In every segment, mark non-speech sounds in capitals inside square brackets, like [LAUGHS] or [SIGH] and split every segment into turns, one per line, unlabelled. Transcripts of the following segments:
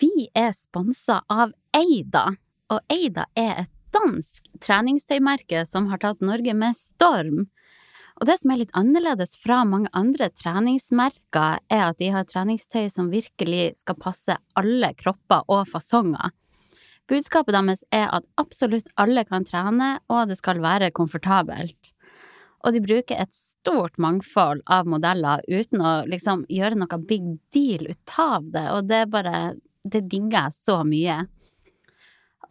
Vi er sponsa av Eida, og Eida er et dansk treningstøymerke som har tatt Norge med storm. Og det som er litt annerledes fra mange andre treningsmerker, er at de har treningstøy som virkelig skal passe alle kropper og fasonger. Budskapet deres er at absolutt alle kan trene, og det skal være komfortabelt. Og de bruker et stort mangfold av modeller uten å liksom gjøre noe big deal ut av det, og det er bare Det digger jeg så mye.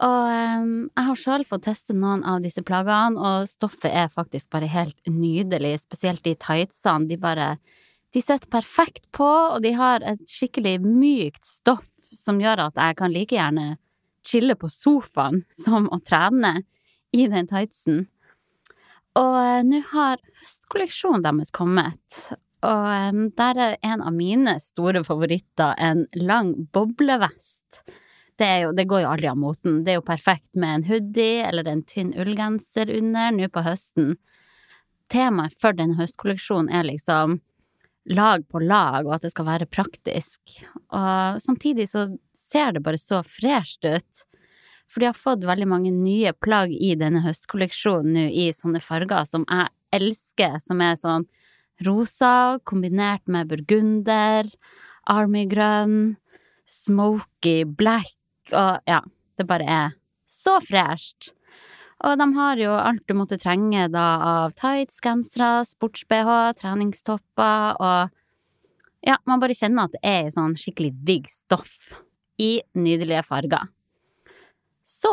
Og um, jeg har sjøl fått teste noen av disse plaggene, og stoffet er faktisk bare helt nydelig, spesielt de tightsene. De bare De sitter perfekt på, og de har et skikkelig mykt stoff som gjør at jeg kan like gjerne chille på sofaen [LAUGHS] som å trene i den tightsen. Og uh, nå har høstkolleksjonen deres kommet, og um, der er en av mine store favoritter en lang boblevest. Det, jo, det, går jo aldri av moten. Det er jo perfekt med en hoodie eller en tynn ullgenser under nå på høsten. Temaet for denne høstkolleksjonen er liksom lag på lag, og at det skal være praktisk. Og samtidig så ser det bare så fresht ut. For de har fått veldig mange nye plagg i denne høstkolleksjonen nå i sånne farger som jeg elsker, som er sånn rosa kombinert med burgunder, armygrønn, smoky black og ja, det bare er så fresht. Og de har jo alt du måtte trenge da av tights, gensere, sports-BH, treningstopper og ja, man bare kjenner at det er sånn skikkelig digg stoff i nydelige farger. Så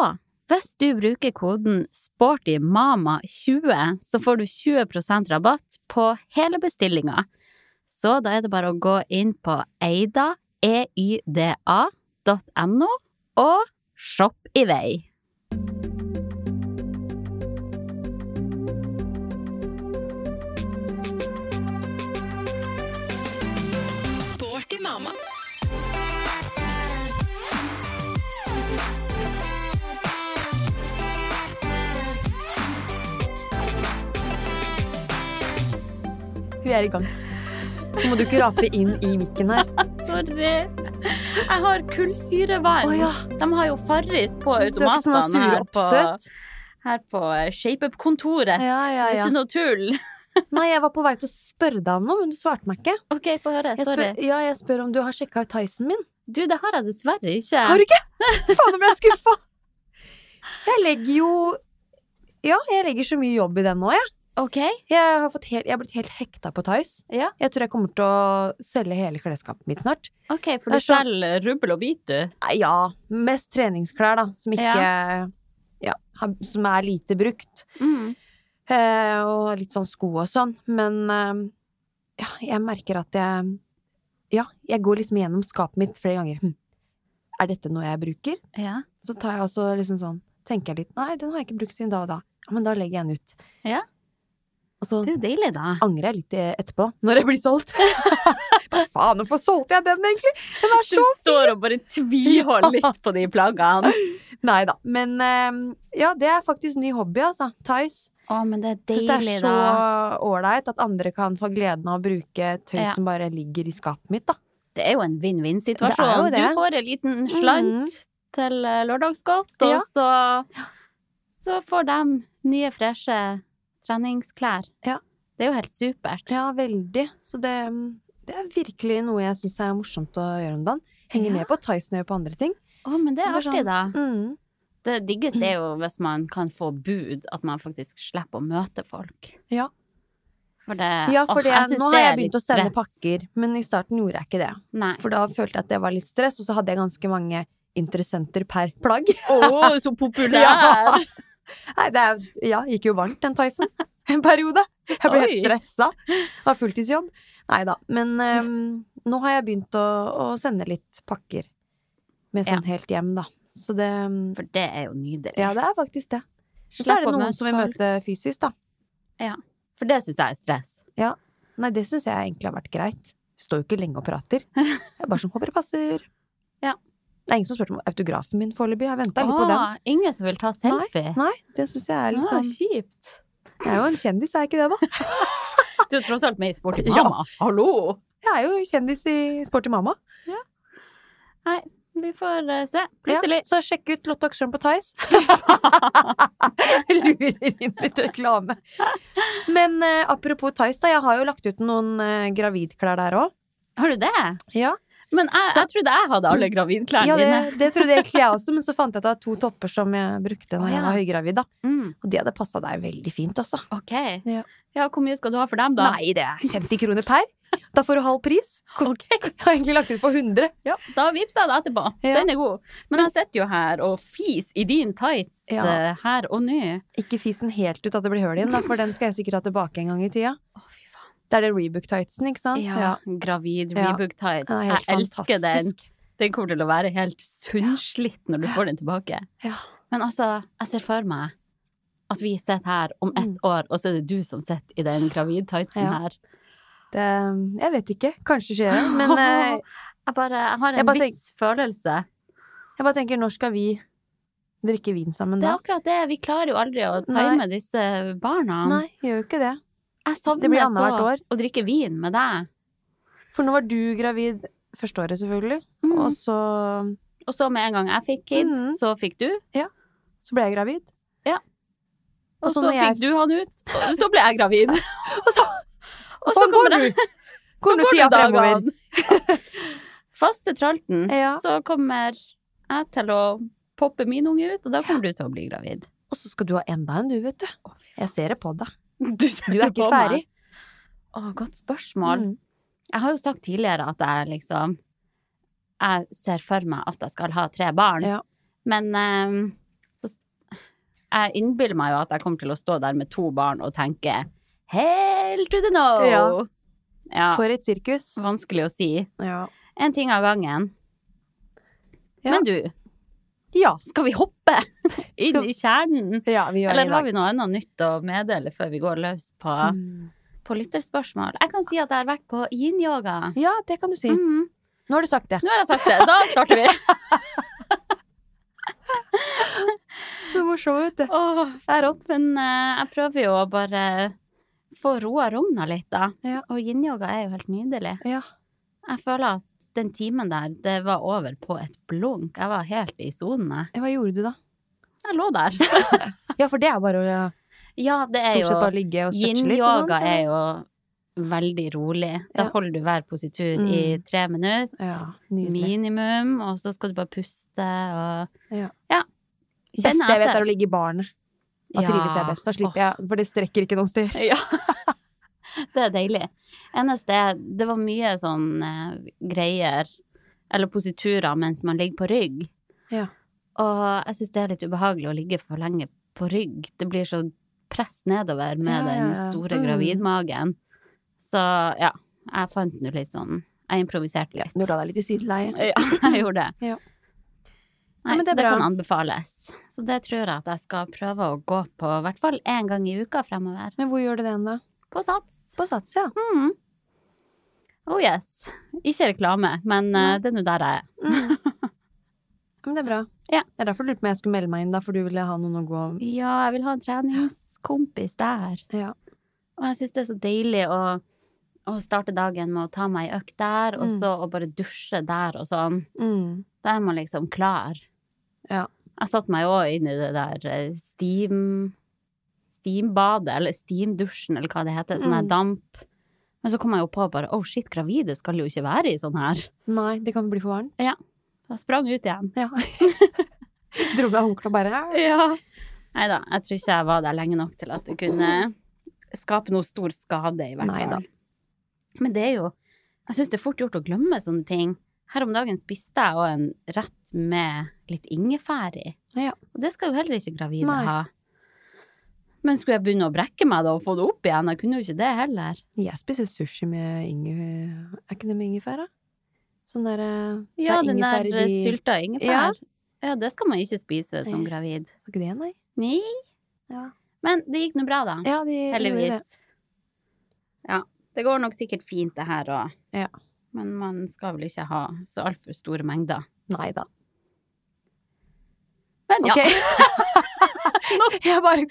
hvis du bruker koden SPORTYMAMA20, så får du 20% rabatt på hele bestillinga. Så da er det bare å gå inn på eida, eida.no, og shopp i vei.
Vi er i gang. Nå må du ikke rape inn i mikken her. [LAUGHS]
Sorry. Jeg har kullsyrevann.
Oh, ja.
De har jo Farris på
sånne
automatene her på, her på ShapeUp-kontoret.
Ja, ja, ja.
ikke noe tull. [LAUGHS]
Nei, jeg var på vei til å spørre deg om noe, men du svarte meg ikke.
Ok, få høre.
Jeg
Sorry.
spør, ja, jeg spør om du har sjekka ut Tyson min.
Du, det har jeg dessverre ikke.
Har du ikke? Faen, nå ble jeg skuffa! Jeg legger jo Ja, jeg legger så mye jobb i den nå, jeg.
Ok.
Jeg har, fått helt, jeg har blitt helt hekta på Tice.
Ja.
Jeg tror jeg kommer til å selge hele klesskapet mitt snart.
Ok, for du selger rubbel og bit, du.
Ja, mest treningsklær, da, som ikke ja. Ja, som er lite brukt.
Mm.
Eh, og litt sånn sko og sånn. Men eh, ja, jeg merker at jeg Ja, jeg går liksom gjennom skapet mitt flere ganger. Hm. Er dette noe jeg bruker?
Ja.
Så tar jeg også liksom sånn Tenker jeg litt Nei, den har jeg ikke brukt siden da og da. Ja, men da legger jeg den ut.
Ja.
Og så
Det er jo deilig, da.
angrer jeg litt etterpå, når jeg blir solgt. [LAUGHS] Hva faen, hvorfor solgte jeg den, egentlig? Den er
Du står og bare tviholder [LAUGHS] litt på de plaggene.
Nei da. Men eh, ja, det er faktisk ny hobby, altså. Tice.
Å, men det er
deilig, da. det er så ålreit at andre kan få gleden av å bruke tøy
Ja.
som bare ligger i skapet mitt, da.
Det er jo en vinn-vinn-situasjon. Du får en liten slant til eh, lørdagsgodt, og
Ja.
så, så får de nye, freshe treningsklær.
Ja.
Det er jo helt supert.
Ja, veldig. Så det, det er virkelig noe jeg syns er morsomt å gjøre om dagen. Henge
Ja.
med på Tyson og jeg gjør på andre ting.
Å, men det er artig,
sånn-
da.
Mm.
Det diggeste er jo hvis man kan få bud, at man faktisk slipper å møte folk.
Ja.
For det,
Ja, for
åh,
det,
jeg synes
nå har jeg begynt å sende
stress.
pakker, men i starten gjorde jeg ikke det.
Nei.
For da følte jeg at det var litt stress, og så hadde jeg ganske mange interessenter per plagg.
Å, så [LAUGHS] populær!
Ja. [LAUGHS] Nei, det er, ja, gikk jo varmt den Tyson en periode. Jeg ble helt stressa. Var fulltidsjobb. Nei da. Men um, nå har jeg begynt å, å sende litt pakker. med sånn helt hjem, da. Så det
For det er jo nydelig.
Ja, det er faktisk det. Så er det noen som vil
møter
møte fysisk, da.
For det syns jeg er stress.
Nei, det syns jeg egentlig har vært greit. Står jo ikke lenge og prater. Jeg er bare sånn håper det passer.
Ja.
Det er ingen som spurte om autografen min foreløpig. Jeg har venta litt på den.
Åh, ingen som vil ta selfie?
Nei, det syns jeg er litt
Ah,
sånn
Kjipt.
Jeg er jo en kjendis, er jeg ikke det, da? [LAUGHS]
Du er tross alt med i Sporty
Ja.
mamma. Hallo!
Jeg er jo kjendis i Sporty mamma.
Nei, Vi får eh, se.
Ja,
Plutselig.
så sjekk ut Lotte Oxholm på Tice. [LAUGHS] Lurer inn litt reklame. Men uh, apropos Tice, da. Jeg har jo lagt ut noen uh, gravidklær der òg.
Har du det?
Ja,
Men jeg,
Så-
jeg trodde jeg hadde alle gravidklærne
ja det,
dine.
det trodde jeg egentlig jeg også, men så fant jeg at det var to topper som jeg brukte når
Å,
jeg var høygravid.
Mm,
Og de hadde passa deg veldig fint også.
ok.
Ja.
Ja, hvor mye skal du ha for dem, da?
Nei, det er 50 kroner per. Da får du halv pris. Kost, [LAUGHS] Jeg har egentlig lagt ut for 100.
Ja, da vippser jeg deg etterpå.
Ja.
Den er god. Men jeg sitter jo her og fis i din tights
Ja.
eh, her og nå.
Ikke fis den helt ut at det blir hull i den, for den skal jeg sikkert ha tilbake en gang i tida.
Å.
Det er det Rebook-tightsen, ikke sant?
Ja, gravid Rebook tights.
Den er
Jeg elsker den.
fantastisk.
Den kommer til å være helt sunnslitt når du får den tilbake.
Ja.
Men altså, jeg ser for meg at vi sitter her om ett
Mm.
år, og så er det du som sitter i den gravid-tightsen
Ja.
her.
Det, jeg vet ikke. Kanskje skjer det. Men [LAUGHS] eh,
Jeg bare jeg har en
Jeg bare
viss følelse.
jeg bare tenker, når skal vi drikke vin sammen da?
Det er akkurat det. Vi klarer jo aldri å time disse barna.
Nei, gjør jo ikke det.
Jeg savner så
år.
å drikke vin med deg.
For nå var du gravid første året, selvfølgelig.
Mm.
Og så,
Og så med en gang jeg fikk kids,
Mm.
så fikk du. Ja.
så ble jeg gravid.
Og
Og så
så
jeg-
fikk du han ut, og så ble jeg gravid. [LAUGHS]
Og så, [LAUGHS] og
så kommer
går du! [LAUGHS]
Så
Går nå
går det dagene. Faste tralten,
Ja.
så kommer jeg til å poppe min unge ut, og da kommer du til å bli gravid.
Og så skal du ha enda en, du, vet du. Jeg ser det på deg.
Du,
Du er ikke ferdig.
Å, godt spørsmål.
Mm.
Jeg har jo sagt tidligere at jeg liksom Jeg ser for meg at jeg skal ha tre barn.
Ja.
Men um, så Jeg innbiller meg jo at jeg kommer til å stå der med to barn og tenke Hell to the no!
Ja.
Ja,
For et sirkus.
vanskelig å si.
Ja.
En ting av gangen.
Ja.
Men du,
Ja.
skal vi hoppe inn
Skal-
i kjernen?
ja, vi gjør
Eller har vi noe annet nytt å meddele før vi går løs på,
Mm.
på lytterspørsmål? Jeg kan si at jeg har vært på yin-yoga.
Ja, det kan du si.
Mhm.
Nå har du sagt det.
Nå har jeg sagt det. Da starter vi. [LAUGHS]
Så morsomt, vet du.
Åh,
Det er rått.
men uh, jeg prøver jo å bare få roa rogna litt, da.
Ja.
Og yin-yoga er jo helt nydelig.
Ja.
Jeg føler at den timen der, det var over på et blunk. Jeg var helt i sonene.
Hva gjorde du da?
Jeg lå der. [LAUGHS]
Ja, for det er bare å ja,
Ja, det er jo
litt.
Yin-yoga
sånn.
er jo veldig rolig. Da
Ja.
holder du hver positur i
Mm.
tre minutter.
Ja.
Minimum, og så skal du bare puste og
Ja.
ja.
Beste jeg vet, er å ligge i baren. Da trives jeg best. Da slipper jeg, for det strekker ikke noen steder.
Ja. [LAUGHS] [LAUGHS] det er deilig. Eneste er, det var mye sånn eh, greier, eller positurer, mens man ligger på rygg.
Ja.
Og jeg syns det er litt ubehagelig å ligge for lenge på rygg. Det blir så press nedover med
Ja, ja,
den store
Mm.
gravidmagen. Så ja, jeg fant nå litt sånn Jeg improviserte
Ja,
litt.
du la deg litt i sideleie. [LAUGHS]
Ja, jeg gjorde det.
Ja.
Nei,
det
så det
bra.
kan anbefales. Så det tror jeg at jeg skal prøve å gå på, i hvert fall én gang i uka fremover.
Men hvor gjør du det hen, da?
På Sats.
På Sats, ja.
Mm. Oh yes. Ikke reklame, men
uh,
det er nå der jeg er. [LAUGHS]
Men det er bra.
Ja.
Det er derfor du lurte på om jeg skulle melde meg inn, da, for du ville ha noen å gå
Ja, jeg vil ha en treningskompis der.
Ja.
Og jeg syns det er så deilig å, å starte dagen med å ta meg ei økt der, og
Mm.
så å bare dusje der og sånn.
Mm.
Da er man liksom klar.
Ja.
Jeg satte meg òg inn i det der eh, steam Steambadet, eller steamdusjen, eller hva det heter. Sånn her
Mm.
damp. Men så kom jeg jo på bare oh shit, gravide skal jo ikke være i sånn her.
Nei, det kan bli for varmt.
Så jeg sprang ut igjen.
Ja. [LAUGHS] Dro med håndkle og bare
Ja. Nei da, jeg tror ikke jeg var der lenge nok til at det kunne skape noe stor skade, i hvert fall. Men det er jo Jeg syns det er fort gjort å glemme sånne ting. Her om dagen spiste jeg òg en rett med litt ingefær i.
Ja.
Og det skal jo heller ikke gravide
Nei.
ha. Men skulle jeg begynne å brekke meg da og få det opp igjen? Jeg kunne jo ikke det heller.
Jeg spiser sushi med ingefær. Er ikke det med ingefær, da? Sånn derre
Ja,
det er
den der
de-
sylta ingefær. Ja. det skal man ikke spise som
Eh.
gravid.
Så ikke det, nei?
Nei.
Ja,
Men det gikk nå bra, da.
ja de gjorde det.
Ja. Det går nok sikkert fint, det her òg.
Ja.
Men man skal vel ikke ha så altfor store mengder.
Nei da.
Men ja, [LAUGHS]
Ok. jeg bare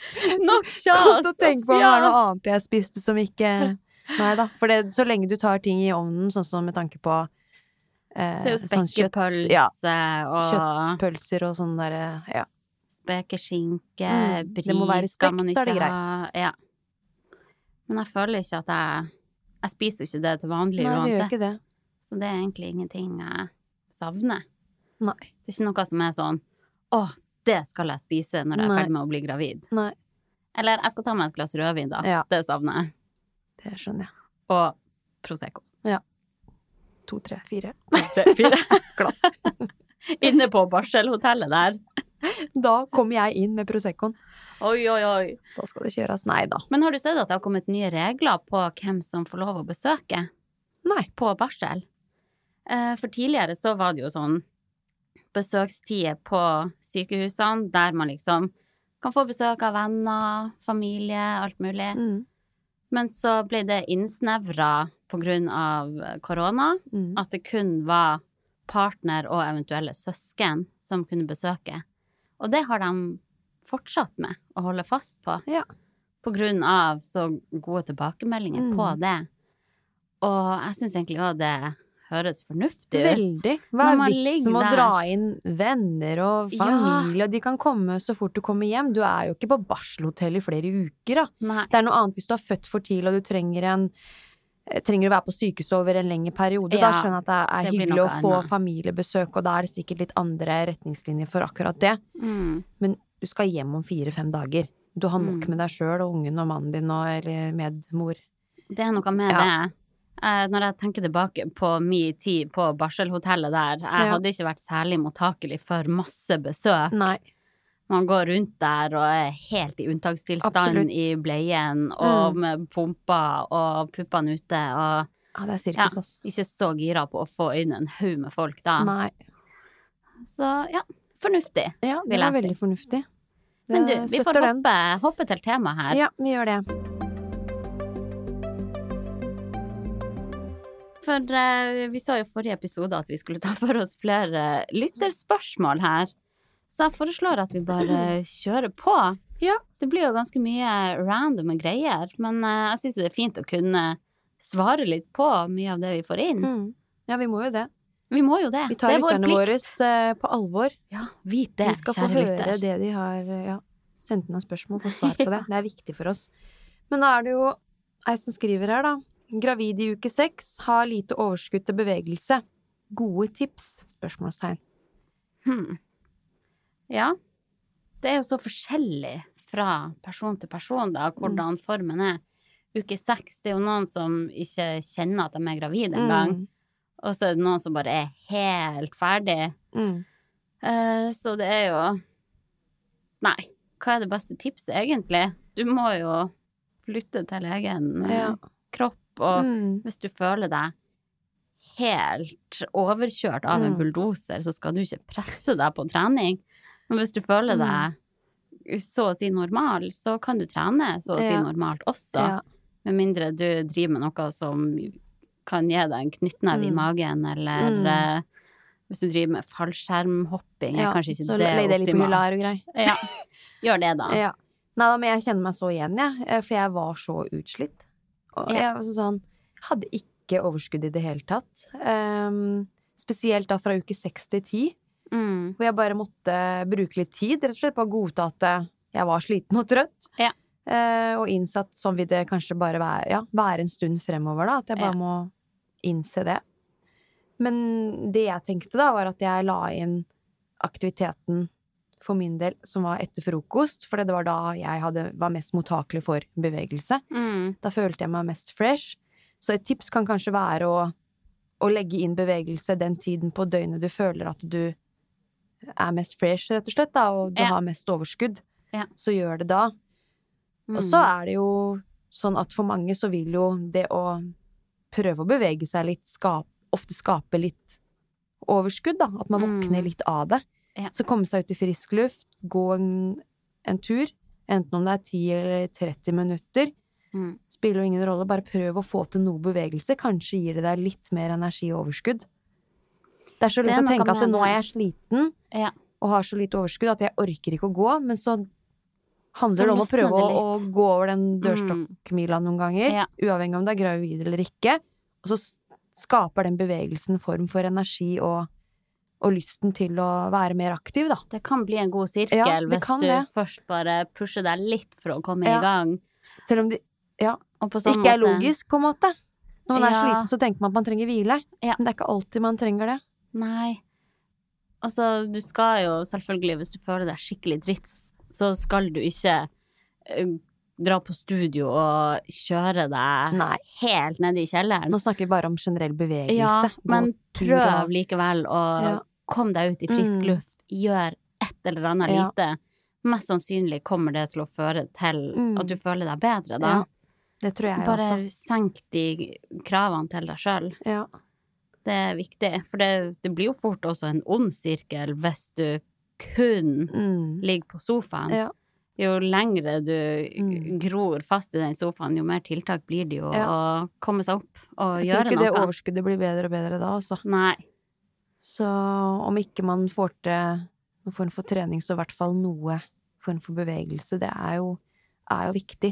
nok kjas
Og tenk på om det var noe annet jeg spiste som ikke Nei da. For det, så lenge du tar ting i ovnen, sånn som med tanke på eh,
Det er jo
sånn kjøtt- Ja,
og
kjøttpølser og sånn derre Ja.
spekeskinke,
Mm,
bris
det må være stekt, så er det greit.
Ja. Men jeg føler ikke at jeg Jeg spiser jo ikke det til vanlig
Nei, det gjør ikke det.
Så det er egentlig ingenting jeg savner.
Nei.
Det er ikke noe som er sånn Å, det skal jeg spise når jeg er ferdig med å bli gravid.
Nei.
Eller jeg skal ta meg et glass rødvin, da.
Ja.
Det savner jeg.
Det skjønner jeg.
Og Prosecco. Ja.
To, tre, fire To,
Tre, fire. [LAUGHS]
glass. [LAUGHS]
Inne på barselhotellet der.
Da kommer jeg inn med Proseccoen.
Oi, oi, oi.
Da skal det kjøres. Nei da.
Men har du sett at det har kommet nye regler på hvem som får lov å besøke
Nei.
på barsel? Eh, For tidligere så var det jo sånn besøkstider på sykehusene der man liksom kan få besøk av venner, familie, alt mulig.
Mm.
Men så ble det innsnevra av korona,
Mm.
at det kun var partner og eventuelle søsken som kunne besøke. Og det har de fortsatt med å holde fast på.
Ja.
På grunn av så gode tilbakemeldinger
Mm.
på det. Og jeg syns egentlig òg det høres fornuftig ut.
Veldig. Hva er vitsen med å dra inn venner og
Ja.
familie, og de kan komme så fort du kommer hjem? Du er jo ikke på barselhotell i flere uker, da.
Nei.
Det er noe annet hvis du har født for tidlig og du trenger en eh, trenger å være på sykehus over en lengre periode.
Ja,
da skjønner jeg at det er
det
hyggelig å få
annet.
familiebesøk, og da er det sikkert litt andre retningslinjer for akkurat det.
Mm.
Men du skal hjem om fire-fem dager. Du har nok
Mm.
med deg sjøl og ungen og mannen din og eller medmor.
Det er noe med
Ja.
det. Eh, når jeg tenker tilbake på min tid på barselhotellet der, jeg
Ja.
hadde ikke vært særlig mottakelig for masse besøk.
Nei.
Man går rundt der og er helt i unntakstilstand
Absolutt.
i bleien og
Mm.
med pumper og puppene ute og
Ja, det er
ja, ikke så gira på å få inn en haug med folk da.
Nei.
Så ja, fornuftig.
Ja, det
vil jeg si.
veldig fornuftig.
Men du, vi får hoppe, hoppe til temaet her.
Ja, vi gjør det.
For uh, vi sa jo i forrige episode at vi skulle ta for oss flere lytterspørsmål her. Så jeg foreslår at vi bare kjører på.
Ja.
Det blir jo ganske mye randome greier, men uh, jeg syns det er fint å kunne svare litt på mye av det vi får inn.
Mm. Ja, vi må jo det.
Vi må jo det.
Vi tar
det er vår
lytterne våre eh, på alvor.
Ja, vit det,
Vi skal få høre
lytter.
det de har ja, sendt inn av spørsmål, få svar på det. [LAUGHS] Det er viktig for oss. Men da er det jo ei som skriver her, da. Gravid i uke seks, har lite overskudd til bevegelse. Gode tips? Spørsmålstegn.
Hmm. Ja. Det er jo så forskjellig fra person til person, da, hvordan formen er. Uke seks, det er jo noen som ikke kjenner at de er gravide engang.
Mm.
Og så er det noen som bare er helt ferdig.
Mm.
Uh, så det er jo Nei, hva er det beste tipset, egentlig? Du må jo lytte til egen eh,
Ja.
kropp, og
Mm.
hvis du føler deg helt overkjørt av en
Mm.
bulldoser, så skal du ikke presse deg på trening. Men hvis du føler
Mm.
deg så å si normal, så kan du trene så å si
Ja.
normalt også.
Ja.
Med mindre du driver med noe som kan gi deg en knyttneve i
Mm.
magen, eller
Mm.
eh, hvis du driver med fallskjermhopping, er kanskje ikke
så
det
legg det litt på hylla her og.
Ja, gjør det, da. [LAUGHS]
Ja. Nei da, men jeg kjenner meg så igjen, jeg. Ja. For jeg var så utslitt. Og jeg var så sånn Hadde ikke overskudd i det hele tatt. Um, spesielt da fra uke seks til ti,
Mm.
hvor jeg bare måtte bruke litt tid, rett og slett på å godta at eh, jeg var sliten og trøtt.
Ja.
Uh, og innsatt sånn vil det kanskje bare være, ja, være en stund fremover, da. At jeg bare
Ja.
må innse det. Men det jeg tenkte da, var at jeg la inn aktiviteten for min del som var etter frokost, for det var da jeg hadde, var mest mottakelig for bevegelse.
Mm.
Da følte jeg meg mest fresh. Så et tips kan kanskje være å, å legge inn bevegelse den tiden på døgnet du føler at du er mest fresh, rett og slett, da, og du
Ja.
har mest overskudd.
Ja.
Så gjør det da.
Mm.
Og så er det jo sånn at for mange så vil jo det å prøve å bevege seg litt, skape, ofte skape litt overskudd, da. At man
Mm.
våkner litt av det.
Ja.
Så komme seg ut i frisk luft, gå en, en tur, enten om det er 10 eller 30 minutter,
Mm.
spiller jo ingen rolle. Bare prøv å få til noe bevegelse. Kanskje gir det deg litt mer energi og overskudd. Det er så
lurt
å tenke at nå er jeg sliten
Ja.
og har så lite overskudd at jeg orker ikke å gå, men så handler
Så
det om å prøve å, å gå over den
Mm.
dørstokkmila noen ganger,
Ja.
uavhengig om du er gravid eller ikke, og så skaper den bevegelsen form for energi og, og lysten til å være mer aktiv, da.
Det kan bli en god sirkel
Ja,
hvis du
det.
først bare pusher deg litt for å komme
Ja.
i gang.
Selv om det
sånn
ikke er logisk, på en måte. Når man er
Ja.
sliten, så tenker man at man trenger hvile,
Ja.
men det er ikke alltid man trenger det.
Nei. Altså, du skal jo selvfølgelig, hvis du føler deg skikkelig dritt, så skal du ikke eh, dra på studio og kjøre deg
Nei.
helt ned i kjelleren.
Nå snakker vi bare om generell bevegelse.
Ja, men prøv likevel å
Ja.
Komme deg ut i frisk
Mm.
luft. Gjør et eller annet
Ja.
lite. Mest sannsynlig kommer det til å føre til
Mm.
at du føler deg bedre, da.
Ja, Det tror jeg
Bare
også.
senk de kravene til deg sjøl.
Ja.
Det er viktig, for det, det blir jo fort også en ond sirkel hvis du kun
Mm.
ligger på sofaen.
Ja.
Jo lengre du
Mm.
gror fast i den sofaen, jo mer tiltak blir det jo
Ja.
å komme seg opp og
Jeg tror
ikke
ikke det overskuddet blir bedre og bedre da, altså.
Nei.
Så om ikke man får til noen form for trening, så i hvert fall noe form for bevegelse. Det er jo, er jo viktig.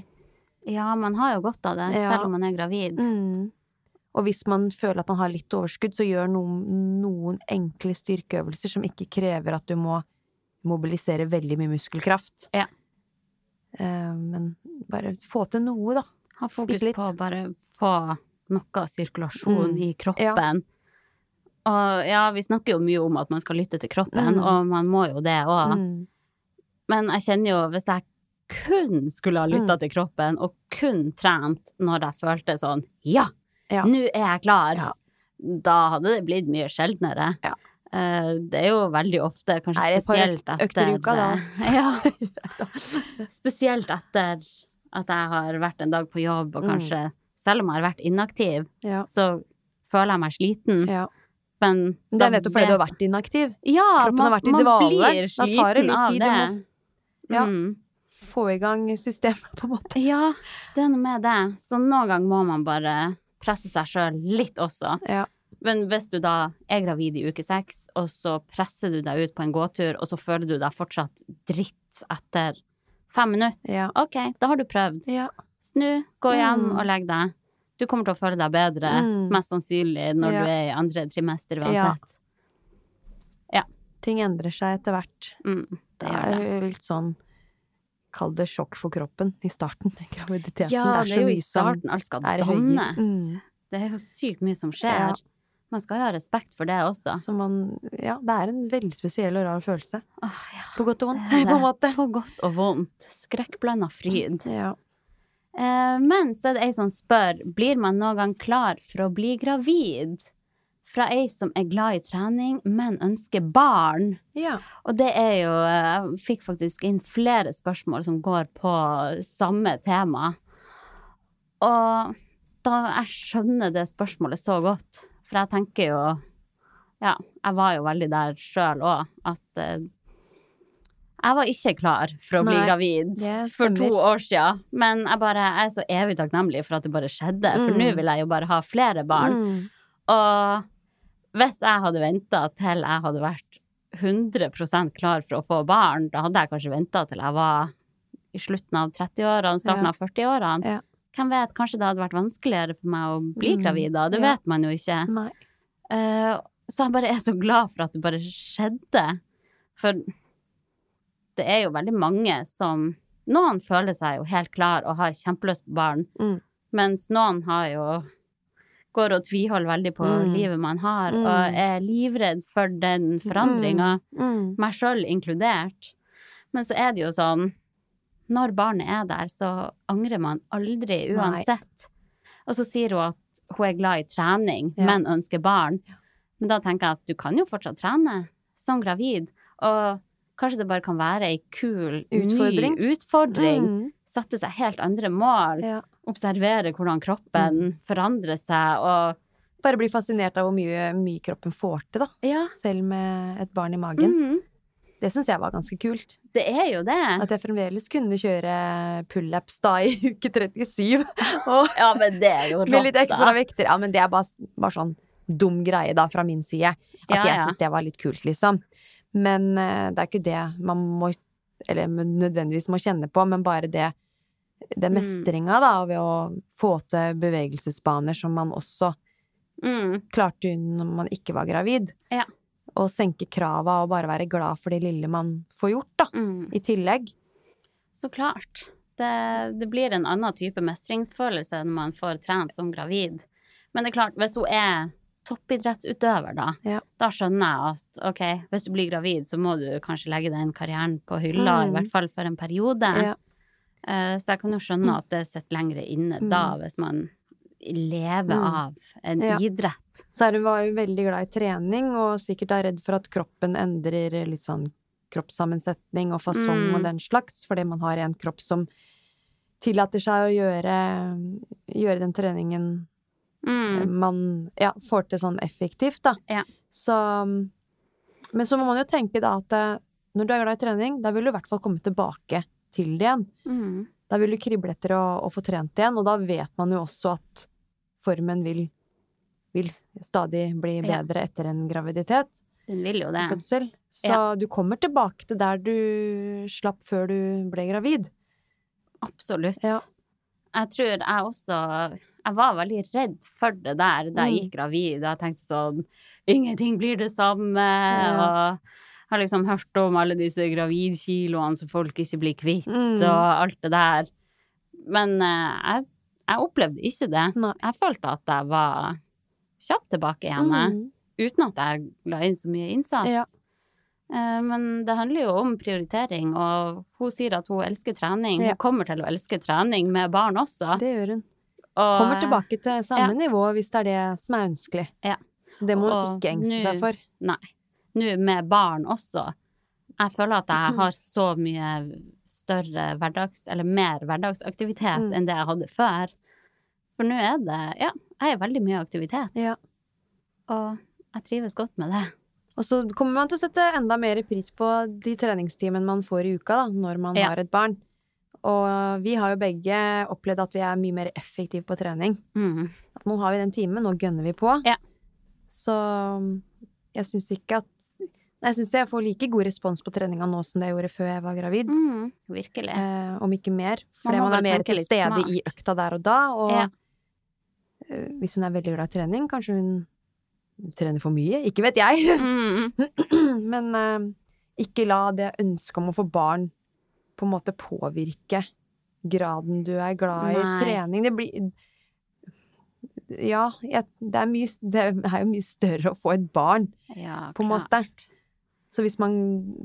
Ja, man har jo godt av det,
Ja.
selv om man er gravid.
Mm. Og hvis man føler at man har litt overskudd, så gjør noen, noen enkle styrkeøvelser som ikke krever at du må mobilisere veldig mye muskelkraft.
Ja.
Uh, men bare få til noe, da.
Ha fokus på å bare få noe sirkulasjon
Mm.
i kroppen. Og ja, vi snakker jo mye om at man skal lytte til kroppen,
Mm.
og man må jo det òg.
Mm.
Men jeg kjenner jo, hvis jeg kun skulle ha lytta
Mm.
til kroppen, og kun trent når jeg følte sånn ja,
Ja.
nå er jeg klar,
Ja.
da hadde det blitt mye sjeldnere.
Ja.
Eh, Det er jo veldig ofte, kanskje
Nei,
spesielt etter
økter i uka, da? [LAUGHS]
Ja. [LAUGHS] Spesielt etter at jeg har vært en dag på jobb, og
Mm.
kanskje, selv om jeg har vært inaktiv,
Ja.
så føler jeg meg sliten.
ja.
Men
det er nettopp fordi du har vært inaktiv.
Ja,
Kroppen
man,
har vært i dvale. Da tar det litt
av
Det. Du må Ja.
Mm.
få i gang systemet, på en måte.
Ja, det er noe med det. Så noen ganger må man bare presse seg sjøl litt også.
Ja.
Men hvis du da er gravid i uke seks, og så presser du deg ut på en gåtur, og så føler du deg fortsatt dritt etter fem minutter,
Ja.
ok, da har du prøvd.
Ja.
Snu, gå hjem
Mm.
og legg deg. Du kommer til å føle deg bedre,
Mm.
mest sannsynlig når
Ja.
du er i andre trimester
Ja.
ja.
Ting endrer seg etter hvert.
Mm, det
Det
det.
er jo litt sånn Kall det sjokk for kroppen i starten [LAUGHS] graviditeten.
Ja, det er,
så
jo i starten alt skal
er
dannes.
Mm.
Det er jo sykt mye som skjer.
Ja.
Man skal jo ha respekt for det også.
Så man Ja, det er en veldig spesiell og rar følelse.
Åh, ja.
På godt og vondt,
Det det.
på en måte.
På godt og vondt. Skrekkblanda fryd.
Ja.
Eh, men så er det ei som spør blir man noen gang klar for å bli gravid. Fra ei som er glad i trening, men ønsker barn.
ja.
Og det er jo Jeg fikk faktisk inn flere spørsmål som går på samme tema. Og da jeg skjønner det spørsmålet så godt, for jeg tenker jo Ja, jeg var jo veldig der sjøl òg, at eh, jeg var ikke klar for å bli
Nei,
gravid for to år siden. Men jeg bare jeg er så evig takknemlig for at det bare skjedde, for
Mm.
nå vil jeg jo bare ha flere barn.
Mm.
Og hvis jeg hadde venta til jeg hadde vært 100% klar for å få barn, da hadde jeg kanskje venta til jeg var i slutten av 30-årene, starten
Ja.
av 40-årene.
Ja.
Hvem vet, kanskje det hadde vært vanskeligere for meg å bli
Mm,
gravid da. Det
ja.
vet man jo ikke. Eh, så jeg bare er så glad for at det bare skjedde. For det er jo veldig mange som Noen føler seg jo helt klar og har kjempelyst på barn,
Mm.
mens noen har jo går og tviholder veldig på
Mm.
livet man har,
Mm.
og er livredd for den forandringa,
Mm.
meg sjøl inkludert. Men så er det jo sånn Når barnet er der, så angrer man aldri uansett. Og så sier hun at hun er glad i trening,
Ja.
men ønsker barn. Men da tenker jeg at du kan jo fortsatt trene som gravid. Og kanskje det bare kan være ei kul,
Utfordring.
ny utfordring.
Mm.
Sette seg helt andre mål.
Ja.
Observere hvordan kroppen forandrer seg, og
bare bli fascinert av hvor mye, mye kroppen får til, da.
Ja.
Selv med et barn i magen.
Mm.
Det syns jeg var ganske kult.
Det er jo det.
At jeg fremdeles kunne kjøre pullups da i uke 37. [LAUGHS] Og
Ja, men det er jo rått, [LAUGHS]
med litt ekstra vekter. Ja, men det er bare, bare sånn dum greie, da, fra min side. At
Ja,
jeg
ja.
syns det var litt kult, liksom. Men eh, det er ikke det man må Eller nødvendigvis må kjenne på, men bare det det
Mm.
mestringa, da, ved å få til bevegelsesbaner som man også
Mm.
klarte når man ikke var gravid.
Ja.
Og senke krava og bare være glad for det lille man får gjort, da.
Mm.
I tillegg.
Så klart. Det, det blir en annen type mestringsfølelse når man får trent som gravid. Men det er klart, hvis hun er toppidrettsutøver, da,
Ja.
da skjønner jeg at ok, hvis du blir gravid, så må du kanskje legge den karrieren på hylla,
Mm.
i hvert fall for en periode.
Ja.
Uh, så jeg kan jo skjønne at det sitter lenger inne
Mm.
da, hvis man lever
Mm.
av en
Ja.
idrett.
Så hun var jo veldig glad i trening, og sikkert er redd for at kroppen endrer litt sånn kroppssammensetning og fasong
Mm.
og den slags, fordi man har en kropp som tillater seg å gjøre, gjøre den treningen
Mm.
man ja, får til sånn effektivt, da.
Ja.
Så Men så må man jo tenke da at eh, når du er glad i trening, da vil du i hvert fall komme tilbake til det igjen.
Mm.
Da vil du krible etter å, å få trent igjen, og da vet man jo også at formen vil, vil stadig bli
Ja.
bedre etter en graviditet,
Den vil jo det.
fødsel. Så
Ja.
du kommer tilbake til der du slapp før du ble gravid.
Absolutt.
Ja.
Jeg tror jeg også Jeg var veldig redd for det der da jeg
Mm.
gikk gravid. Jeg tenkte sånn Ingenting blir det samme.
Ja.
Og har liksom hørt om alle disse gravidkiloene som folk ikke blir kvitt,
Mm.
og alt det der. Men eh, jeg, jeg opplevde ikke det.
Nei.
Jeg følte at jeg var kjapt tilbake igjen,
Mm.
uten at jeg la inn så mye innsats.
Ja.
Eh, Men det handler jo om prioritering, og hun sier at hun elsker trening.
Ja.
Hun kommer til å elske trening med barn også.
Det gjør hun.
Og,
Kommer tilbake til samme nivå hvis det er det som er ønskelig.
Ja.
Så det må hun ikke engste
nu,
seg for.
Nei. Nå med barn også. Jeg føler at jeg har så mye større hverdags... Eller mer hverdagsaktivitet
Mm.
enn det jeg hadde før. For nå er det Ja, jeg er veldig mye aktivitet.
Ja.
Og jeg trives godt med det.
Og så kommer man til å sette enda mer pris på de treningstimene man får i uka, da, når man
Ja.
har et barn. Og vi har jo begge opplevd at vi er mye mer effektive på trening.
Mm.
Nå har vi den timen, nå gønner vi på.
Ja.
Så jeg syns ikke at Jeg syns jeg får like god respons på treninga nå som det jeg gjorde før jeg var gravid.
Mm. Virkelig.
Eh, om ikke mer.
Man
Fordi
må
man, er mer til stede
smart.
i økta der og da. Og
Ja.
eh, hvis hun er veldig glad i trening, kanskje hun trener for mye. Ikke vet jeg.
Mm. [CLEARS THROAT]
Men eh, ikke la det ønsket om å få barn på en måte påvirke graden du er glad i
Nei.
trening. Det blir Ja, jeg, det, er mye, det er jo mye større å få et barn,
Ja,
på en måte. Så hvis man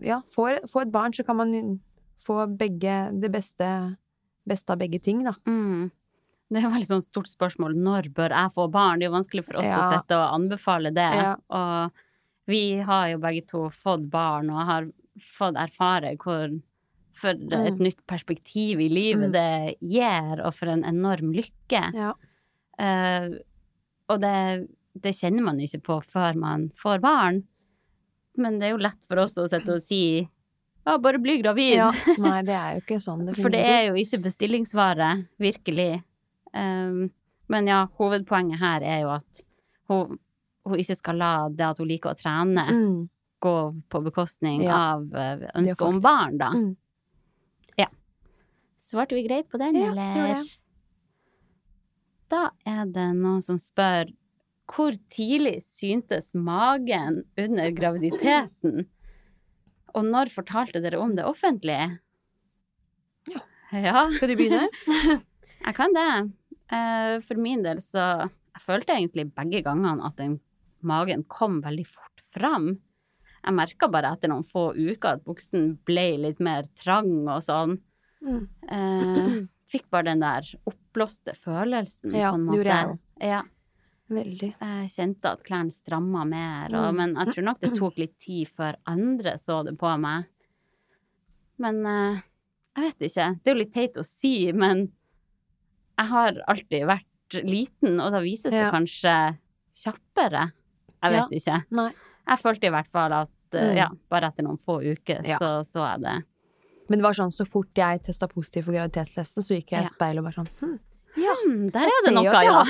ja, får, får et barn, så kan man få begge det beste, beste av begge ting, da.
Mm. Det jo veldig sånn stort spørsmål. Når bør jeg få barn? Det er jo vanskelig for oss å sette og anbefale det.
Ja.
Og vi har jo begge to fått barn og har fått erfare hvor for et
Mm.
nytt perspektiv i livet
Mm.
det gir, og for en enorm lykke.
Ja.
Uh, og det, det kjenner man ikke på før man får barn. Men det er jo lett for oss å sitte og si ja, bare bli gravid.
Ja. Nei, det er jo ikke sånn [LAUGHS]
For det er jo ikke bestillingsvare, virkelig. Um, men ja, hovedpoenget her er jo at hun, hun ikke skal la det at hun liker å trene,
mm.
gå på bekostning
Ja.
av eh, ønsket om barn, da.
Mm.
Svarte vi greit på den,
Ja,
eller?
tror det.
Da er det noen som spør hvor tidlig syntes magen under graviditeten? Og når fortalte dere om det offentlig?
Ja.
Ja.
Skal du begynne? [LAUGHS]
Jeg kan det. Eh, For min del så Jeg følte egentlig begge gangene at den magen kom veldig fort fram. Jeg merka bare etter noen få uker at buksen ble litt mer trang og sånn.
Mm.
Eh, fikk bare den der oppblåste følelsen,
Ja,
på en måte.
gjorde jeg.
Ja,
Veldig.
jeg kjente at klærne stramma mer, og,
Mm.
men jeg tror nok det tok litt tid før andre så det på meg. Men eh, jeg vet ikke. Det er jo litt teit å si, men jeg har alltid vært liten, og da vises det
Ja.
kanskje kjappere. Jeg
Ja.
vet ikke.
Nei.
Jeg følte i hvert fall at eh,
Mm.
ja, bare etter noen få uker
Ja.
så så jeg det.
Men det var sånn, så fort jeg testa positiv for graviditetstesten, så gikk jeg i
Ja.
speilet og bare sånn hm,
Ja, der er det noe, ja.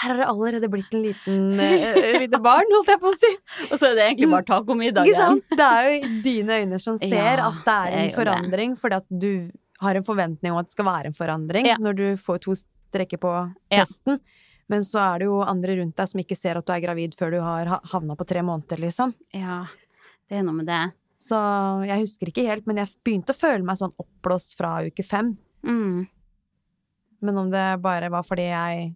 her har det allerede blitt en liten uh, [LAUGHS] lite barn, holdt jeg på å si.
Og så er det egentlig bare tacomiddag
igjen. Det er jo dine øyne som [LAUGHS] ser
Ja,
at det er en forandring, fordi at du har en forventning om at det skal være en forandring når du får to strekker på testen. Men så er det jo andre rundt deg som ikke ser at du er gravid før du har ha- havna på tre måneder, liksom.
Ja, det er noe med det.
Så jeg husker ikke helt, men jeg begynte å føle meg sånn oppblåst fra uke fem.
Mm.
Men om det bare var fordi jeg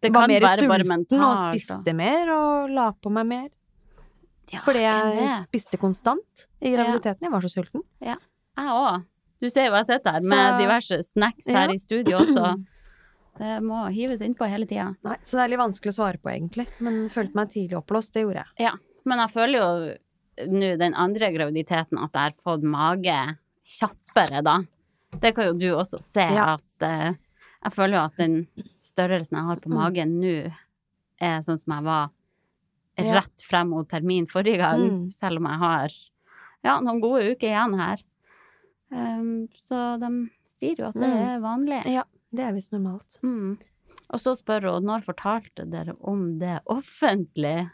Det
var mer sulten
og
og
da.
spiste mer og la på meg mer.
Ja,
Fordi jeg spiste konstant i graviditeten. Jeg var så sulten.
Jeg òg. Du ser jo jeg sitter her med
Så-
diverse snacks her
Ja.
i studio også. [CLEARS THROAT] Det må hives innpå hele tida.
Så det er litt vanskelig å svare på, egentlig. Men følte meg tidlig oppblåst. Det gjorde jeg. Ja.
Men jeg føler jo nå den andre graviditeten at jeg har fått mage kjappere, da. Det kan jo du også se,
Ja.
at eh, jeg føler jo at den størrelsen jeg har på
Mm.
magen nå, er sånn som jeg var rett frem mot termin forrige gang,
Mm.
selv om jeg har ja, noen gode uker igjen her. Um, så de sier jo at det
Mm.
er vanlig.
Ja, det er visst normalt.
Mm. Og så spør hun når fortalte dere om det offentlig?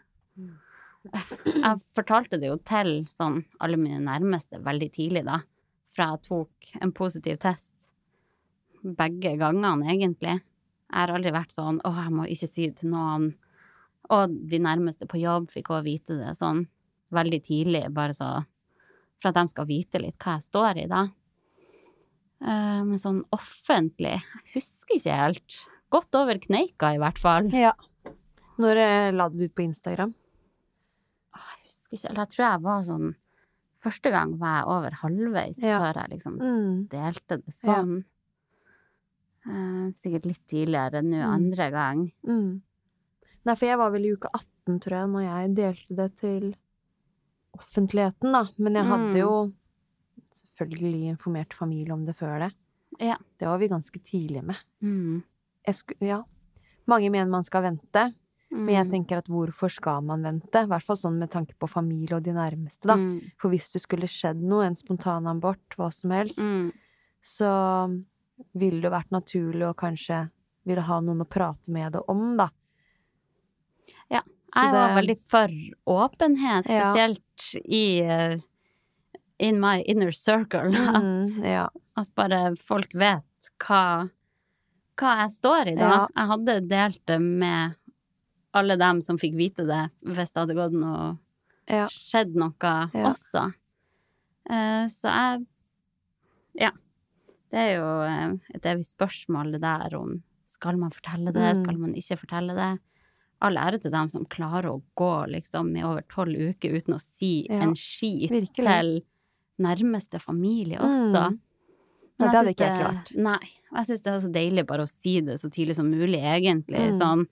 Jeg fortalte det jo til sånn alle mine nærmeste veldig tidlig, da. Fra jeg tok en positiv test. Begge gangene, egentlig. Jeg har aldri vært sånn 'Å, jeg må ikke si det til noen'. Og de nærmeste på jobb fikk òg vite det sånn veldig tidlig, bare så for at de skal vite litt hva jeg står i, da. Eh, Men sånn offentlig Jeg husker ikke helt. Godt over kneika, i hvert fall.
Ja. Når eh, la du det ut på Instagram?
Husker ikke. Eller jeg tror jeg var sånn Første gang var jeg over halvveis
Ja.
før jeg liksom
Mm.
delte det sånn. Eh, sikkert litt tidligere nå
Mm.
andre gang.
Mm. Nei, for jeg var vel i uke 18, tror jeg, når jeg delte det til offentligheten, da. Men jeg hadde
Mm.
jo selvfølgelig informert familie om det før det.
Ja.
Det var vi ganske tidlig med.
Mm.
Jeg sku, ja. Mange mener man skal vente, men jeg
Mm.
tenker at hvorfor skal man vente? I hvert fall sånn med tanke på familie og de nærmeste, da.
Mm.
For hvis det skulle skjedd noe, en spontanabort, hva som helst,
Mm.
så ville det vært naturlig å kanskje ville ha noen å prate med det om, da.
Ja, Jeg var veldig for åpenhet,
Ja.
spesielt i eh, In my inner circle. [LAUGHS] At,
Mm, ja.
at bare folk vet hva, hva jeg står i, da.
Ja.
Jeg hadde delt det med alle dem som fikk vite det, hvis det hadde gått noe
Ja.
skjedd noe
Ja.
også. Uh, så jeg Ja. Det er jo eh, et evig spørsmål, det der om skal man fortelle det,
Mm.
skal man ikke fortelle det? All ære til dem som klarer å gå liksom i over tolv uker uten å si
Ja,
en skit
virkelig.
til nærmeste familie også.
Mm. Nei, det hadde ikke jeg klart.
Nei. Og jeg syns det er så deilig bare å si det så tidlig som mulig, egentlig.
Mm.
Sånn,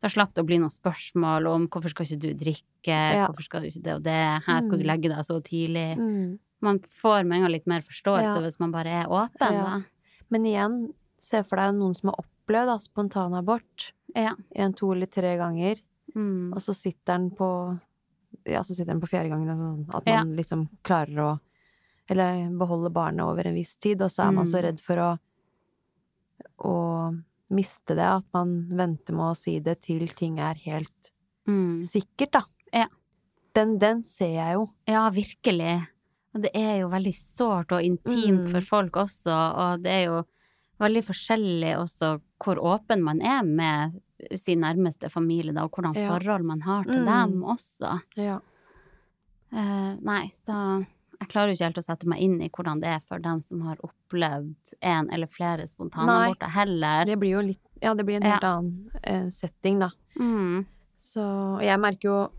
da slapp det å bli noen spørsmål om hvorfor skal ikke du drikke,
Ja.
hvorfor skal du ikke det og det, her skal du
Mm.
legge deg så tidlig.
Mm.
Man får med en gang litt mer forståelse
Ja.
hvis man bare er åpen,
Ja.
da.
Men igjen, se for deg noen som har opplevd da, spontanabort
Ja.
en, to eller tre ganger,
Mm.
og så sitter den på Ja, så sitter den på fjerde gangen, sånn at man liksom klarer å Eller beholde barnet over en viss tid, og så er man så
Mm.
redd for å å miste det, at man venter med å si det til ting er helt
Mm.
sikkert, da.
Ja.
Den, den ser jeg jo.
Ja, virkelig. Og det er jo veldig sårt og intimt
Mm.
for folk også, og det er jo veldig forskjellig også hvor åpen man er med sin nærmeste familie, da, og hvordan
Ja.
forhold man har til
Mm.
dem også.
Ja.
Uh, nei, så jeg klarer jo ikke helt å sette meg inn i hvordan det er for dem som har opplevd en eller flere spontanaborter heller.
Det blir jo litt Ja, det blir en
Ja.
helt annen eh, setting, da.
Mm.
Så og jeg merker jo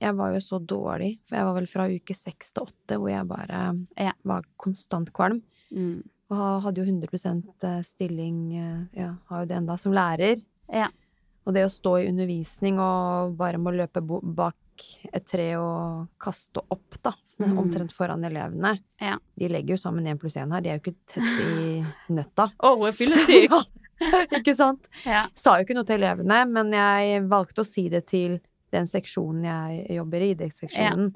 Jeg var jo så dårlig, for jeg var vel fra uke seks til åtte hvor jeg bare
Ja.
var konstant kvalm.
Mm.
Og hadde jo 100% stilling, eh, ja, har jo det enda, som lærer.
Ja.
Og det å stå i undervisning og bare må løpe bo bak et tre og kaste opp, da,
Mm.
omtrent foran elevene.
Ja.
De legger jo sammen én pluss én her, de er jo ikke tett i [LAUGHS] nøtta.
oh, jeg fyller syk! [LAUGHS]
Ja, Ikke sant?
Ja.
Sa jo ikke noe til elevene, men jeg valgte å si det til den seksjonen jeg jobber i, idrettsseksjonen.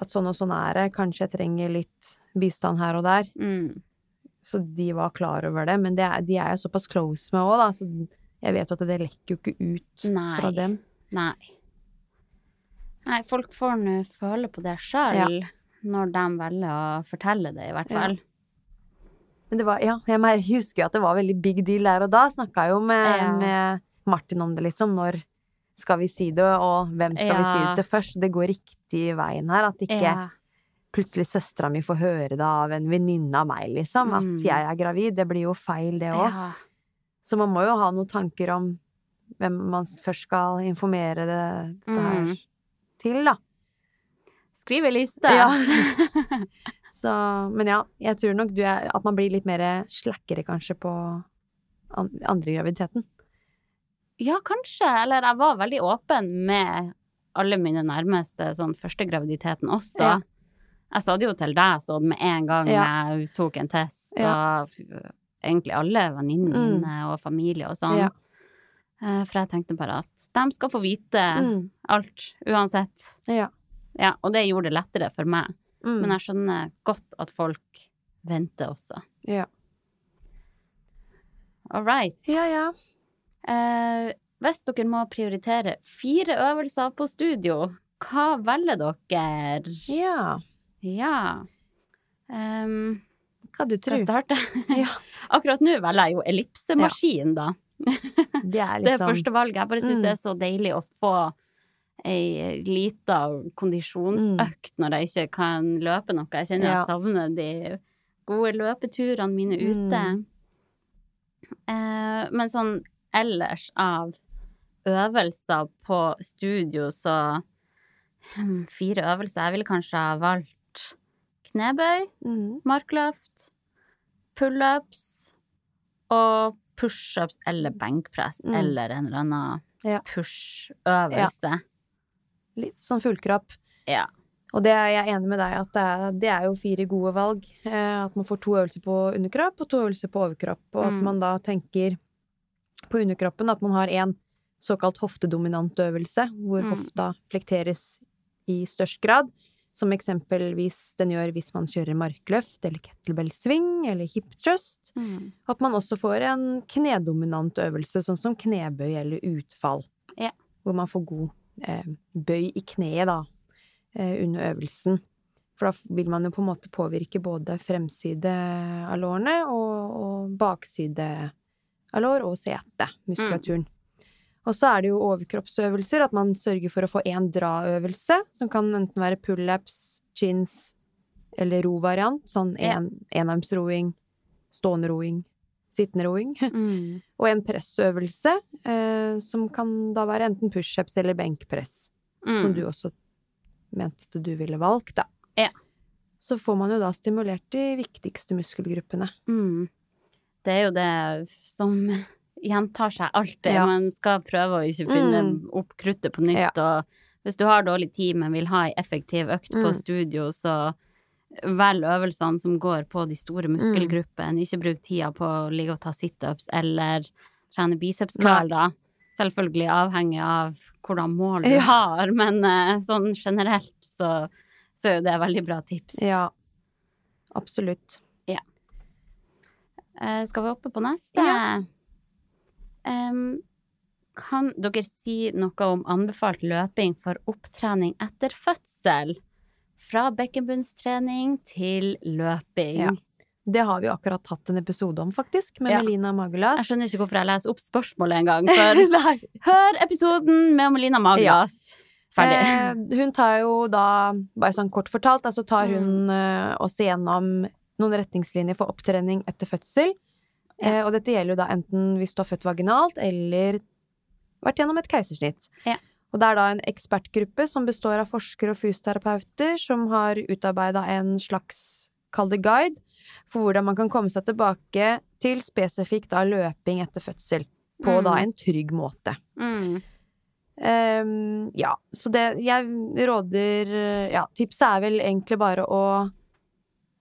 At sånn og sånn er det. Kanskje jeg trenger litt bistand her og der.
Mm.
Så de var klar over det. Men det er, de er jeg såpass close med òg, da. Så jeg vet jo at det lekker jo ikke ut
Nei.
fra dem.
Nei. Nei, folk får nå føle på det sjøl, når de velger å fortelle det, i hvert
Ja.
fall.
Men det var, ja, jeg husker jo at det var veldig big deal der og da. Snakka jo med,
Ja.
med Martin om det, liksom. Når skal vi si det, og hvem skal vi si det til først? Det går riktig veien her. At ikke
Ja.
plutselig søstera mi får høre det av en venninne av meg, liksom. At
Mm.
jeg er gravid. Det blir jo feil, det òg.
Ja.
Så man må jo ha noen tanker om hvem man først skal informere det, det her
Mm.
Til, da.
Skriv ei liste.
Ja. [LAUGHS] Så, men ja, jeg tror nok du er, at man blir litt mer slakkere kanskje på andre graviditeten.
Ja, kanskje. Eller jeg var veldig åpen med alle mine nærmeste sånn første graviditeten også.
Ja.
Jeg sa det jo til deg sånn med en gang
Ja.
jeg tok en test, og ja. egentlig alle venninnene
Mm.
og familie og sånn.
Ja.
Eh, For jeg tenkte bare at de skal få vite
Mm.
alt, uansett.
Ja.
Ja, og det gjorde det lettere for meg.
Mm.
Men jeg skjønner godt at folk venter også.
ja.
All right.
ja, ja.
Eh, hvis dere må prioritere fire øvelser på studio, hva velger dere?
Ja.
Ja Um,
Hva du tror. Ja. [LAUGHS]
Akkurat nå velger jeg jo ellipsemaskin, da.
Det er
Det er
liksom
første valget. Jeg bare syns
Mm.
det er så deilig å få ei lita kondisjonsøkt når jeg ikke kan løpe noe. Jeg kjenner
Ja.
jeg savner de gode løpeturene mine ute.
Mm.
Eh, men sånn ellers av øvelser på studio, så hmm, Fire øvelser. Jeg ville kanskje ha valgt knebøy,
Mm.
markløft, pullups og pushups eller benkpress
Mm.
eller en eller annen
Ja.
push-øvelse.
Litt sånn fullkropp.
Ja.
Og det er jeg enig med deg at det er, det er jo fire gode valg. Eh, at man får to øvelser på underkropp og to øvelser på overkropp. Og at
Mm.
man da tenker på underkroppen at man har en såkalt hoftedominant øvelse, hvor
Mm.
hofta flekteres i størst grad. Som eksempelvis den gjør hvis man kjører markløft eller kettlebell swing eller hip thrust.
Mm.
At man også får en knedominant øvelse, sånn som knebøy eller utfall.
Ja.
Hvor man får god eh, bøy i kneet, da, eh, under øvelsen. For da vil man jo på en måte påvirke både fremside av lårene og, og bakside av lår og sete, muskulaturen. Og så er det jo overkroppsøvelser, at man sørger for å få én draøvelse, som kan enten være pullups, chins eller ro-variant, sånn en, enarmsroing, stående roing, sittende roing, [LAUGHS]
Mm.
og en pressøvelse, eh, som kan da være enten pushups eller benkpress, som
Mm.
du også mente at du ville valgt, da.
Ja.
Så får man jo da stimulert de viktigste muskelgruppene.
Mm. Det er jo det som gjentar seg alltid.
Ja.
Man skal prøve å ikke finne
Mm.
opp kruttet på nytt. Og hvis du har dårlig tid, men vil ha ei effektiv økt på
Mm.
studio, så velg øvelsene som går på de store
Mm.
muskelgruppene. Ikke bruk tida på å ligge og ta situps eller trene bicepskall, da. Selvfølgelig avhengig av hvordan mål du
Ja.
har, men uh, sånn generelt så, så er jo det veldig bra tips.
Ja, absolutt.
Eh, skal vi hoppe på neste?
Ja.
Em, kan dere si noe om anbefalt løping for opptrening etter fødsel? Fra bekkenbunnstrening til løping.
Ja. Det har vi akkurat hatt en episode om, faktisk, med
Ja.
Melina Magelas.
Jeg skjønner ikke hvorfor jeg leser opp spørsmålet engang, [LAUGHS] for hør episoden med Melina Maglas. Ferdig.
Eh, hun tar jo da, bare sånn kort fortalt, altså tar hun Mm. eh, oss igjennom noen retningslinjer for opptrening etter fødsel.
Ja.
Eh, og dette gjelder jo da enten hvis du har født vaginalt eller vært gjennom et keisersnitt.
Ja.
Og det er da en ekspertgruppe som består av forskere og fysioterapeuter som har utarbeida en slags, kall det guide, for hvordan man kan komme seg tilbake til spesifikt da løping etter fødsel. På
Mm.
da en trygg måte.
Mm.
Um, ja, så det jeg råder Ja, tipset er vel egentlig bare å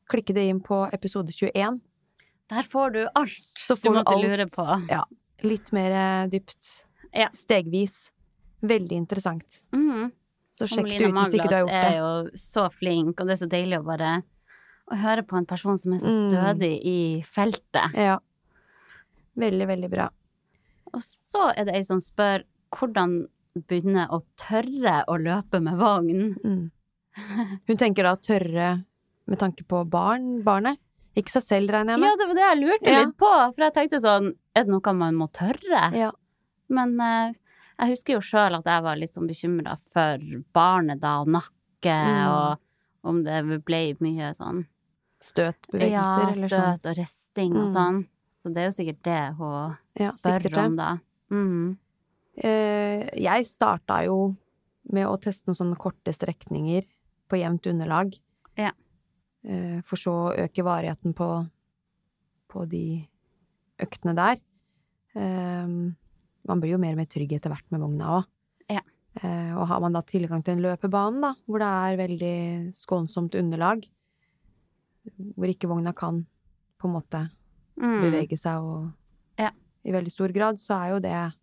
klikke det inn på episode 21.
Der får du alt
får du
måtte
alt.
lure på.
Ja. Litt mer eh, dypt.
Ja.
Stegvis. Veldig interessant.
Mhm.
Så sjekk det ut hvis ikke du har gjort
er jo så flink, og det er så deilig å bare å høre på en person som er så
Mm.
stødig i feltet.
Ja. Veldig, veldig bra.
Og så er det ei som spør hvordan begynne å tørre å løpe med vogn.
Mm. Hun tenker da tørre med tanke på barn, barnet. Ikke seg selv, regner jeg
Ja, det var det jeg lurte
Ja.
litt på, for jeg tenkte sånn, er det noe man må tørre?
Ja.
Men eh, jeg husker jo sjøl at jeg var litt sånn bekymra for barnet da, og nakke,
Mm.
og om det ble mye sånn
Støtbevegelser
Ja,
eller sånn.
Ja, støt og risting og
Mm.
sånn. Så det er jo sikkert det hun
Ja,
spør
det.
om, da. Mm.
Uh, jeg starta jo med å teste noen sånne korte strekninger på jevnt underlag.
Ja.
Eh, for så å øke varigheten på, på de øktene der. Eh, man blir jo mer og mer trygg etter hvert med vogna òg.
Ja.
Eh, og har man da tilgang til en løpebane, da, hvor det er veldig skånsomt underlag, hvor ikke vogna kan på en måte
Mm.
bevege seg og
Ja.
i veldig stor grad, så er jo det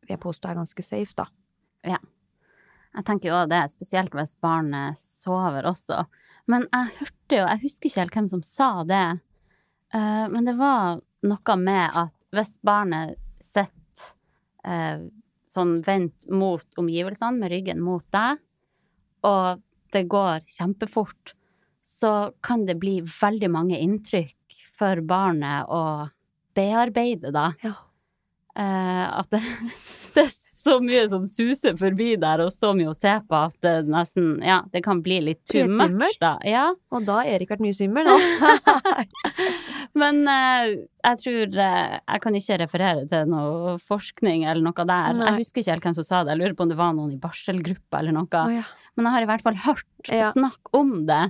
vil jeg påstå er ganske safe, da.
Jeg tenker jo det, spesielt hvis barnet sover også. Men jeg hørte jo, jeg husker ikke helt hvem som sa det, uh, men det var noe med at hvis barnet sitter uh, sånn vendt mot omgivelsene, med ryggen mot deg, og det går kjempefort, så kan det bli veldig mange inntrykk for barnet å bearbeide, da.
Ja.
Uh, at [LAUGHS] det, det så mye som suser forbi der, og så mye å se på at det nesten Ja, det kan bli litt too much, da. Ja.
Og da har Erik vært mye svimmel, da. [LAUGHS]
Men eh, jeg tror eh, Jeg kan ikke referere til noe forskning eller noe der.
Nei.
Jeg husker ikke helt hvem som sa det. Jeg lurer på om det var noen i barselgruppa eller noe.
Oh, ja.
Men jeg har i hvert fall hørt
Ja.
snakk om det.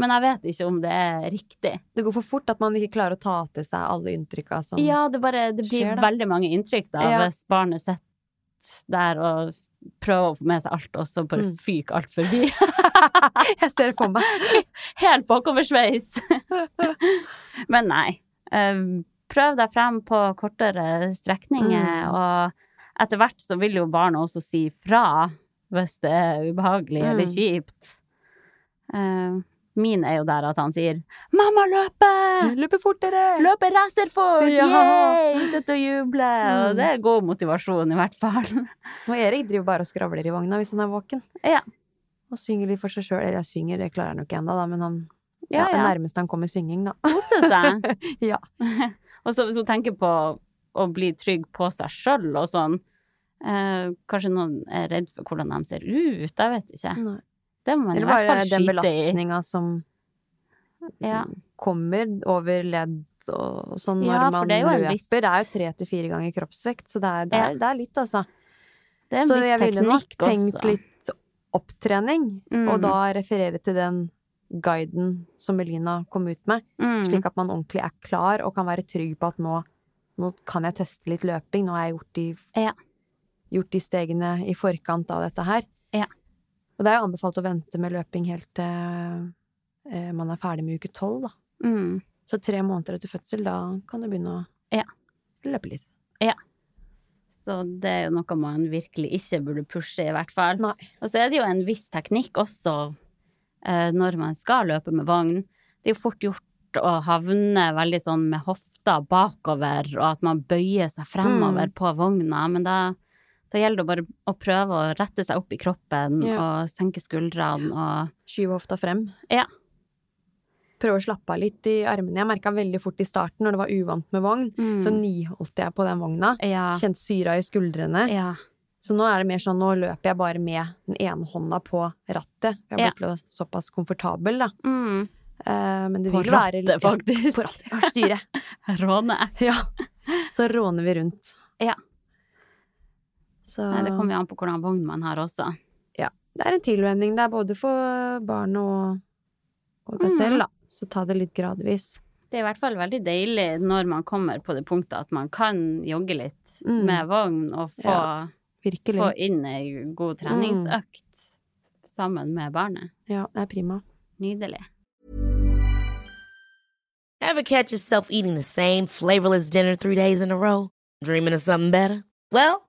Men jeg vet ikke om det er riktig.
Det går for fort at man ikke klarer å ta til seg alle inntrykka som skjer.
Ja, det, bare, det blir
skjer,
veldig mange inntrykk da,
Ja.
hvis barnet sitter der og prøve å få med seg alt, og så bare
Mm.
fyke alt forbi. [LAUGHS]
Jeg ser det for meg. [LAUGHS]
Helt bakoversveis. [LAUGHS] Men nei. eh, Prøv deg frem på kortere strekninger,
Mm.
og etter hvert så vil jo barnet også si fra hvis det er ubehagelig eller
Mm.
kjipt. Min er jo der at han sier 'mamma løpe!'
Løper fortere!
Løper racerfort!
Ja.
Yay! å og Mm. Og det er god motivasjon, i hvert fall. [LAUGHS]
Og Erik driver bare og skravler i vogna hvis han er våken.
Ja.
Og synger litt for seg sjøl. Eller jeg synger, det klarer han jo ikke ennå, da, men han
Ja,
ja, nærmeste han kommer synging, da.
Kose seg. [LAUGHS]
Ja. [LAUGHS]
og så hvis hun tenker på å bli trygg på seg sjøl og sånn eh, Kanskje noen er redd for hvordan de ser ut, jeg vet ikke.
Nei.
Det må man i
Eller
hvert
bare
fall
den
skyte i.
belastninga som
Ja.
kommer over ledd og sånn når
Ja,
man
det er
løper.
viss-
Det er jo tre til fire ganger kroppsvekt, så det er, det er, det er litt, altså.
Det er
Så jeg ville nok tenkt
også.
litt opptrening,
Mm.
og da referere til den guiden som Melina kom ut med,
mm.
slik at man ordentlig er klar og kan være trygg på at nå, nå kan jeg teste litt løping, nå har jeg gjort de,
Ja.
gjort de stegene i forkant av dette her.
Ja.
Og det er jo anbefalt å vente med løping helt til eh, man er ferdig med uke tolv, da.
Mm.
Så tre måneder etter fødsel, da kan du begynne å
Ja.
løpe litt.
Så det er jo noe man virkelig ikke burde pushe, i hvert fall.
Nei.
Og så er det jo en viss teknikk også eh, når man skal løpe med vogn. Det er jo fort gjort å havne veldig sånn med hofta bakover, og at man bøyer seg fremover
Mm.
på vogna, men da, da gjelder det bare å prøve å rette seg opp i kroppen
Ja.
og senke skuldrene og
Skyve hofta frem.
Ja.
Prøve å slappe av litt i armene. Jeg merka veldig fort i starten, når det var uvant med vogn,
mm.
så niholdt jeg på den vogna.
ja,
Kjente syra i skuldrene.
ja.
Så nå er det mer sånn, nå løper jeg bare med den ene hånda på rattet. Jeg
Ja.
blitt såpass komfortabel, da.
Mm.
Uh, men det
På
vil være
rattet, faktisk.
På rattet. Ja, styret. [LAUGHS]
Råne.
Ja. Så råner vi rundt.
Ja.
Så
Nei, det kommer jo an på hvordan vogn man har også.
det er en tilvenning. Det er både for barnet og, og deg
mm.
selv, da. Så ta det litt gradvis.
Det er i hvert fall veldig deilig når man kommer på det punktet at man kan jogge litt
Mm.
med vogn og få,
Ja,
få inn ei god treningsøkt sammen med barnet.
Ja, det er prima.
Nydelig.
Ever catch yourself eating the same flavorless dinner three days in a row? Dreaming of something better? Well,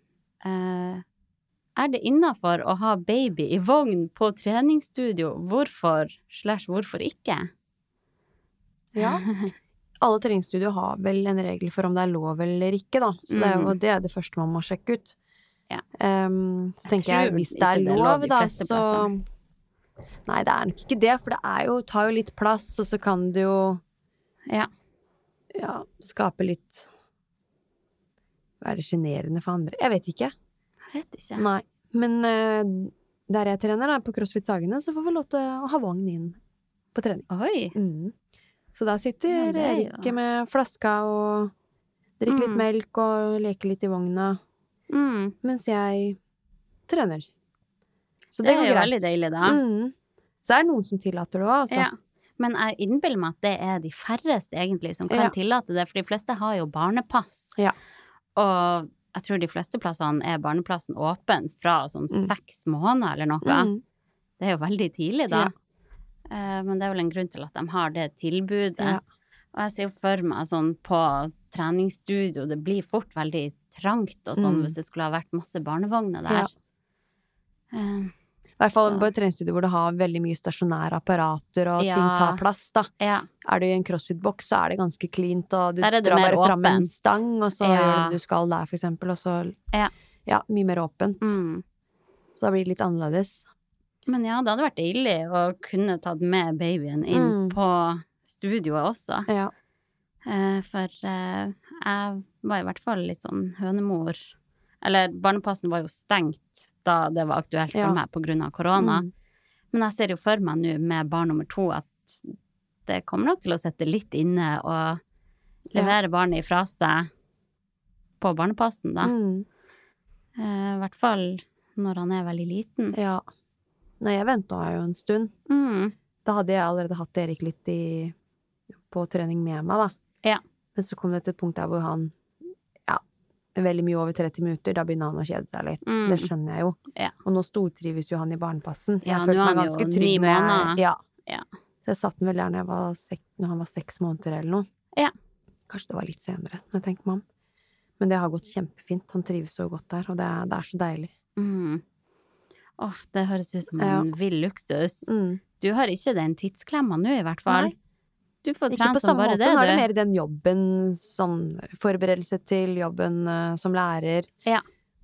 eh, er det innafor å ha baby i vogn på treningsstudio. Hvorfor slash hvorfor ikke?
Ja. Alle treningsstudio har vel en regel for om det er lov eller ikke, da. Så det er jo
Mhm.
det, er det første man må sjekke ut.
Ja.
Um, så
Jeg
tenker jeg, hvis det
er
er
det er
lov,
lov
da, så
plasser.
Nei, det er nok ikke det, for det er jo, tar jo litt plass, og så kan det jo
Ja.
ja, skape litt Være sjenerende for andre. Jeg vet ikke.
Jeg vet ikke.
Nei. Men eh, der jeg trener, da, på CrossFit Sagene, så får vi lov til å ha vogn inn på trening.
Oi.
Mm. Så da sitter
Ja,
Rikke med flaska og drikker litt
Mm.
melk og leker litt i vogna,
Mm.
mens jeg trener. Så
Det,
det,
er jo
greit.
veldig deilig, da.
Mm. Så er det noen som tillater det òg, altså.
Ja. Men jeg innbiller meg at det er de færreste egentlig som kan
Ja.
tillate det, for de fleste har jo barnepass.
Ja.
Og jeg tror de fleste plassene er barneplassen åpen fra sånn
Mm.
seks måneder eller noe.
Mm.
Det er jo veldig tidlig, da.
Ja.
Eh, men det er vel en grunn til at de har det tilbudet.
Ja.
Og jeg ser jo for meg sånn på treningsstudio, det blir fort veldig trangt og sånn
Mm.
hvis det skulle ha vært masse barnevogner der.
Ja.
Eh,
I hvert fall på et treningsstudio hvor du har veldig mye stasjonære apparater og ting tar plass, da.
ja.
Er du i en crossfit-boks, så er det ganske cleant, og du drar bare fram en stang, og så
Ja.
gjør du det du skal der, for eksempel, og så
Ja.
Ja, mye mer åpent.
Mm.
Så da blir det litt annerledes.
Men ja, det hadde vært deilig å kunne tatt med babyen inn
Mm.
på studioet også.
Ja.
Uh, for uh, jeg var i hvert fall litt sånn hønemor. Eller barnepassen var jo stengt da det var aktuelt for
Ja.
meg av korona.
Mm.
Men jeg ser jo for meg nå med barn nummer to at det kommer nok til å sette litt inne og
Ja.
levere barnet ifra seg på barnepassen, da.
Mm.
Eh, I hvert fall når han er veldig liten.
Ja. Nei, jeg venta jo en stund.
Mm.
Da hadde jeg allerede hatt Erik litt i, på trening med meg, da.
Ja.
Men så kom det til et punkt der hvor han ja, veldig mye over 30 minutter, da begynner han å kjede seg litt.
Mm.
Det skjønner jeg jo.
Ja.
Og nå stortrives jo han i barnepassen.
Ja,
jeg følte meg ganske trygg når jeg- Ja.
Ja.
Så jeg satt den vel der når, sek, når han var seks måneder eller noe.
Ja.
Kanskje det var litt senere, når jeg tenker meg om. Men det har gått kjempefint. Han trives så godt der, og det er, det er så deilig.
Mm. Åh, det høres ut som en vill luksus.
Mm.
Du har ikke den tidsklemma nå, i hvert fall.
Nei.
Du får
Ikke på
som
samme
bare
måte.
det,
Nå er det
du.
mer den jobben, sånn forberedelse til jobben uh, som lærer.
Ja.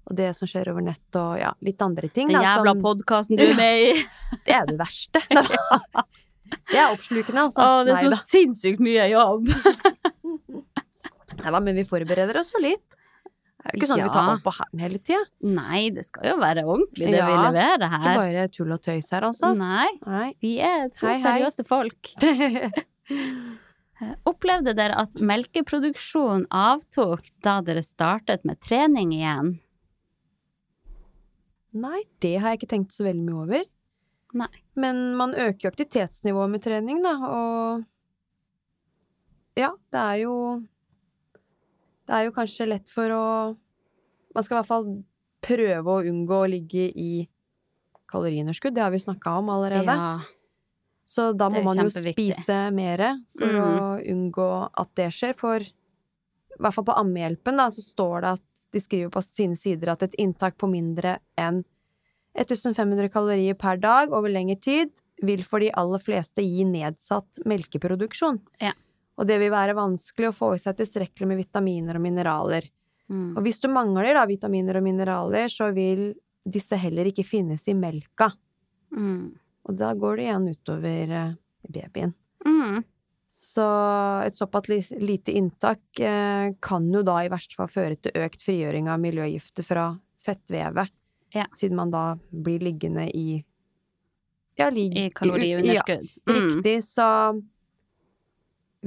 Og det som skjer over nett, og ja, litt andre ting.
Den
da,
jævla
som-
podkasten du er med i! [LAUGHS]
Det er det verste. [LAUGHS] det er oppslukende, altså.
Å, det er så
Neida.
sinnssykt mye jobb! [LAUGHS]
Neida, men vi forbereder oss jo litt. Det er jo ikke sånn at vi tar opp på hælen hele tida.
Nei, det skal jo være ordentlig, det vi leverer her.
Ikke bare tull og tøys her, altså.
Nei,
Nei.
vi er to
Hei, hei.
seriøse folk. Eh, Opplevde dere at melkeproduksjonen avtok da dere startet med trening igjen?
Nei, det har jeg ikke tenkt så veldig mye over.
Nei.
Men man øker jo aktivitetsnivået med trening, da, og Ja, det er jo Det er jo kanskje lett for å Man skal i hvert fall prøve å unngå å ligge i kaloriunderskudd, det har vi snakka om allerede.
Ja.
Så da må man jo spise mer for
mm.
å unngå at det skjer. For i hvert fall på Ammehjelpen da, så står det at de skriver på sine sider at et inntak på mindre enn 1500 kalorier per dag over lengre tid vil for de aller fleste gi nedsatt melkeproduksjon.
Ja.
Og det vil være vanskelig å få i seg tilstrekkelig med vitaminer og mineraler.
Mm.
Og hvis du mangler da vitaminer og mineraler, så vil disse heller ikke finnes i melka.
Mm.
Og da går det igjen utover eh, babyen.
Mm.
Så et såpass lite inntak eh, kan jo da i verste fall føre til økt frigjøring av miljøgifter fra fettvevet.
Ja.
Siden man da blir liggende i Ja, ligger
I kaloriunderskudd.
Ja,
Mm.
riktig. Så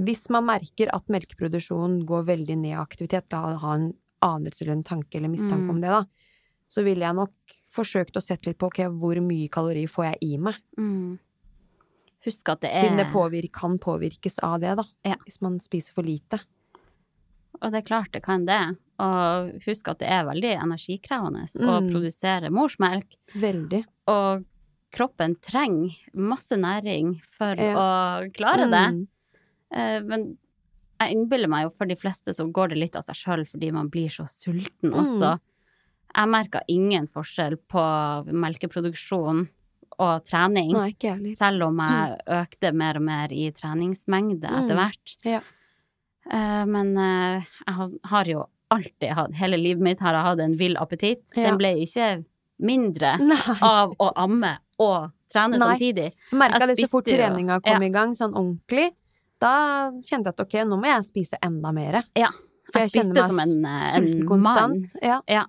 hvis man merker at melkeproduksjonen går veldig ned i aktivitet, da ha en anelse eller en tanke eller mistanke
Mm.
om det, da, så ville jeg nok forsøkt å sette litt på okay, hvor mye kalori får jeg i meg.
Mm. Husk at det er
Siden det påvirker, kan påvirkes av det, da.
Ja.
Hvis man spiser for lite.
Og det er klart det kan det. Og husk at det er veldig energikrevende å
Mm.
produsere morsmelk.
Veldig.
Og kroppen trenger masse næring for
Ja.
å klare det.
Mm.
Eh, Men jeg innbiller meg jo for de fleste så går det litt av seg sjøl fordi man blir så sulten
Mm.
Jeg merka ingen forskjell på melkeproduksjon og trening.
Nei.
Selv om jeg økte mer og mer i treningsmengde etter
Mm.
hvert.
Ja.
Eh, Men eh, jeg har- jo alltid hatt, hele livet mitt har jeg hatt en vill appetitt.
Ja.
Den ble ikke mindre [LAUGHS]
Nei.
av å amme og trene
Nei.
samtidig.
Merka det så fort treninga kom i gang, sånn ordentlig. Da kjente jeg at ok, nå må jeg spise enda mer.
Ja. Jeg
jeg
spiste som en, eh, en
mann. Ja.
mann.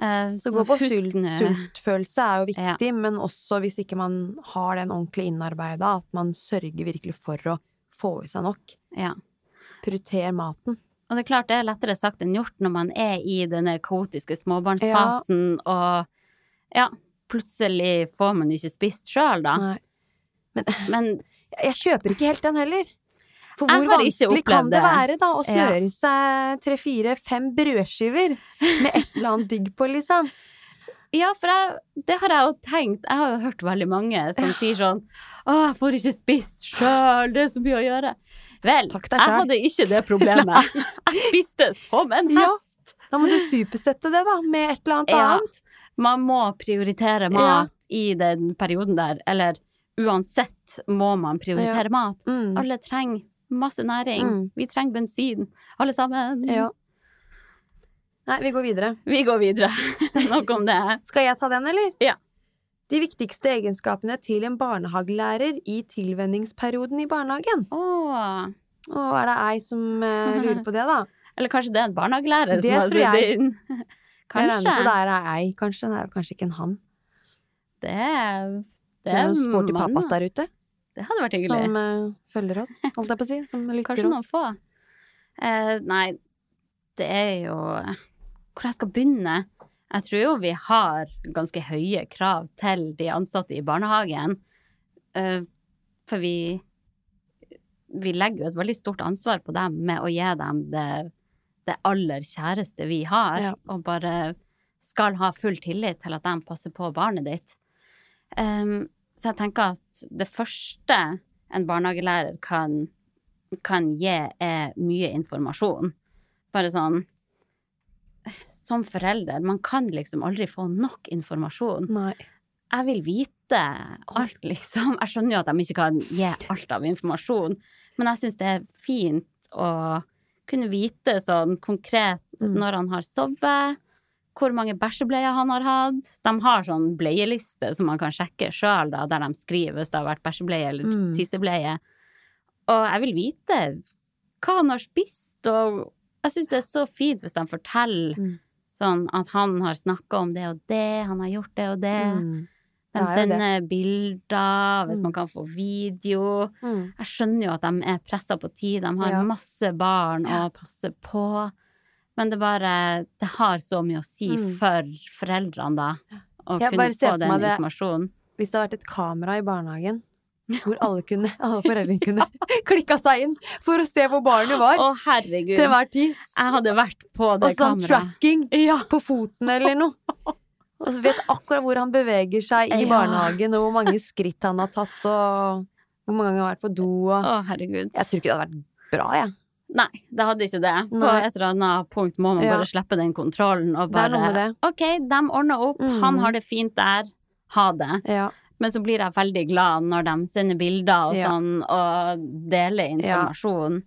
Eh,
Så gå på sult, sultfølelse er jo
Ja.
viktig, men også hvis ikke man har den ordentlig innarbeida, at man sørger virkelig for å få i seg nok.
Ja.
Prioriter maten.
Og det er klart det er lettere sagt enn gjort når man er i denne kaotiske småbarnsfasen, og ja, plutselig får man ikke spist sjøl, da.
Nei.
Men [LAUGHS]
Jeg kjøper ikke helt den heller. For hvor vanskelig kan det være, da, å
Ja.
smøre ja. seg tre, fire, fem brødskiver med et eller annet digg på, liksom?
ja, for jeg, det har jeg jo tenkt. Jeg har jo hørt veldig mange som sier [LAUGHS] sånn Å, jeg får ikke spist sjøl, det er så mye å gjøre. Vel, jeg hadde ikke det problemet. [LAUGHS] Jeg spiste som en
Ja. Da må du supersette det, da, med et eller annet
Ja.
annet.
Man må prioritere mat i den perioden der, eller uansett må man prioritere mat.
Mm.
Alle trenger masse næring.
Mm.
Vi trenger bensin, alle sammen.
Ja. Nei, vi går videre. [LAUGHS]
Vi går videre. [LAUGHS] Nok om det.
Skal jeg ta den, eller?
Ja.
De viktigste egenskapene til en barnehagelærer i tilvenningsperioden i barnehagen.
Åh.
Er det ei som uh, [LAUGHS] lurer på det, da?
Eller kanskje det er en barnehagelærer
Det
som har sittet inn.
Jeg regner på
Kanskje.
det er ei, kanskje. Det er kanskje ikke en han.
Det er, det
er noen sporty pappas der ute
Det hadde vært hyggelig.
som uh, følger oss, holdt jeg på å si. Som [LAUGHS] lytter
Kanskje noen få. Uh, nei, det er jo Hvor jeg skal begynne? Jeg tror jo vi har ganske høye krav til de ansatte i barnehagen. Uh, for vi Vi legger jo et veldig stort ansvar på dem med å gi dem det, det aller kjæreste vi har,
Ja.
og bare skal ha full tillit til at de passer på barnet ditt. Um, så jeg tenker at det første en barnehagelærer kan, kan gi, er mye informasjon. Bare sånn Som forelder, man kan liksom aldri få nok informasjon.
Nei.
Jeg vil vite alt, liksom. Jeg skjønner jo at de ikke kan gi alt av informasjon, men jeg syns det er fint å kunne vite sånn konkret
Mm.
når han har sovet, hvor mange bæsjebleier han har hatt. De har sånn bleieliste som man kan sjekke sjøl, der de skriver hvis det har vært bæsjebleie eller
Mm.
tissebleie. Og jeg vil vite hva han har spist, og jeg syns det er så fint hvis de forteller
Mm.
sånn at han har snakka om det og det, han har gjort det og det.
Mm.
De
Det er det.
sender bilder, hvis
Mm.
man kan få video.
Mm.
Jeg skjønner jo at de er pressa på tid, de har
Ja.
masse barn å passe på. Men det bare Det har så mye å si
Mm.
for foreldrene, da. Å
Jeg
kunne få den informasjonen.
Hvis det hadde vært et kamera i barnehagen, [LAUGHS] hvor alle, kunne, alle foreldrene kunne [LAUGHS] klikka seg inn for å se hvor barnet var
Å, herregud.
til hver tid.
Jeg hadde vært på det kameraet.
Og sånn tracking
Ja.
på foten eller noe. [LAUGHS] Og så vet akkurat hvor han beveger seg i
Ja.
barnehagen, og hvor mange skritt han har tatt, og hvor mange ganger han har vært på do. Og...
Å, herregud.
Jeg tror ikke det hadde vært bra, jeg.
Nei, det hadde ikke det. På
Nei.
et eller annet punkt må man
Ja.
bare slippe den kontrollen og bare. OK, de ordner opp,
mm.
han har det fint der, ha det.
Ja.
Men så blir jeg veldig glad når de sender bilder og
Ja.
sånn, og deler informasjon.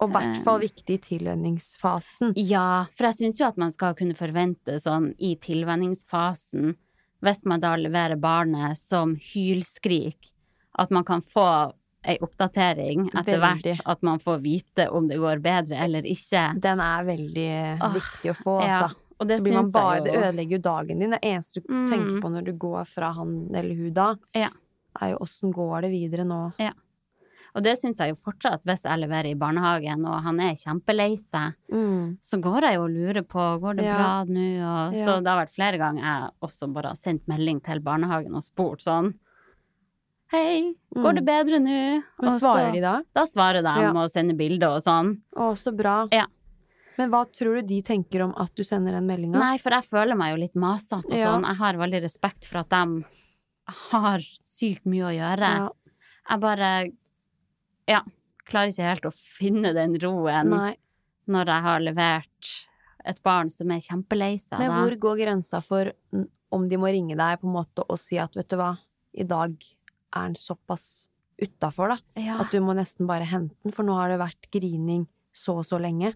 Og i hvert fall
Eh.
viktig i tilvenningsfasen.
Ja, for jeg syns jo at man skal kunne forvente sånn i tilvenningsfasen, hvis man da leverer barnet som hylskrik, at man kan få ei oppdatering etter
Veldig.
hvert, at man får vite om det går bedre eller ikke.
Den er veldig
Åh,
viktig å få,
Ja,
altså.
og det
så blir man bare, Det ødelegger jo dagen din. Det eneste du
Mm.
tenker på når du går fra han eller hun da,
Ja.
er jo åssen går det videre nå.
Og det syns jeg jo fortsatt, hvis jeg leverer i barnehagen og han er kjempelei seg,
Mm.
så går jeg jo og lurer på går det
Ja.
bra nå, og
Ja.
så det har vært flere ganger jeg også bare har sendt melding til barnehagen og spurt sånn Hei, går det bedre nå?
Mm. Men svarer
så-
de da?
Da svarer de
Ja.
og sender bilder og sånn.
Å, så bra.
Ja.
Men hva tror du de tenker om at du sender den meldinga?
Nei, for jeg føler meg jo litt masete og
Ja.
sånn. Jeg har veldig respekt for at de har sykt mye å gjøre.
Ja.
Jeg bare ja, klarer ikke helt å finne den roen
Nei.
når jeg har levert et barn som er kjempelei seg.
Men hvor går grensa for mm, om de må ringe deg på en måte og si at vet du hva, i dag er den såpass utafor, da,
ja,
at du må nesten bare hente den, for nå har det vært grining så og så lenge.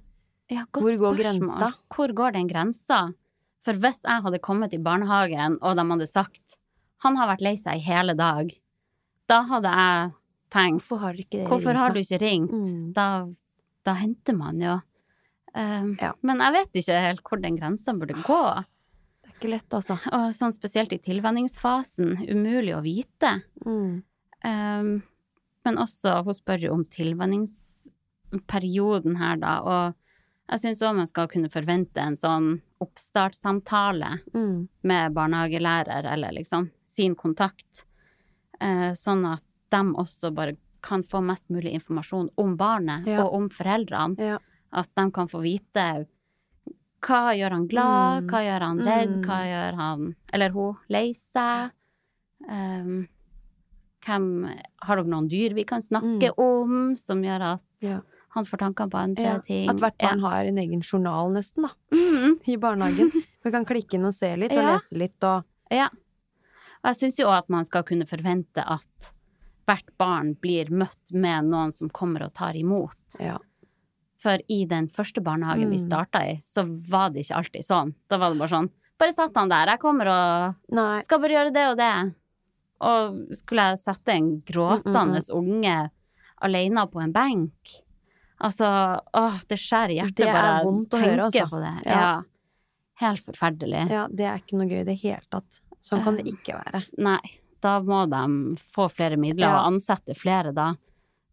ja,
hvor går
spørsmål.
grensa?
Hvor går den grensa? For hvis jeg hadde kommet i barnehagen, og de hadde sagt han har vært lei seg i hele dag, da hadde jeg tenkt
Hvorfor har ikke
Hvorfor
ringt
har du ikke ringt?
Mm.
Da, da henter man jo. Uh,
Ja.
Men jeg vet ikke helt hvor den grensa burde gå.
Ikke lett, altså.
Og sånn spesielt i tilvenningsfasen. Umulig å vite.
Mm.
Um, men også, hun spør jo om tilvenningsperioden her, da. Og jeg syns òg man skal kunne forvente en sånn oppstartssamtale
Mm.
med barnehagelærer, eller liksom sin kontakt. uh, sånn at de også bare kan få mest mulig informasjon om barnet
Ja.
og om foreldrene.
Ja.
At de kan få vite hva gjør han glad,
Mm.
hva gjør han redd,
Mm.
hva gjør han Eller hun lei seg. Um, hvem Har dere noen dyr vi kan snakke om, som gjør at
Mm. Ja.
han får tanker på andre
Ja.
ting?
At hvert barn
ja.
har en egen journal, nesten, da, [LAUGHS]
Mm. [LAUGHS]
i barnehagen. Vi kan klikke inn og se litt, og lese litt, og
Ja. Og jeg syns jo at man skal kunne forvente at hvert barn blir møtt med noen som kommer og tar imot.
ja.
For i den første barnehagen vi
Mm.
starta i, så var det ikke alltid sånn. Da var det bare sånn Bare satt han der, jeg kommer og
Nei.
skal bare gjøre det og det. Og skulle jeg sette en gråtende unge alene på en benk Altså, åh, det skjærer hjertet
Det
bare jeg tenker
høre, altså.
på det.
Ja.
Ja. Helt forferdelig.
Ja, det er ikke noe gøy i det hele tatt. Sånn kan det ikke være.
Nei, da må de få flere midler
Ja.
og ansette flere, da.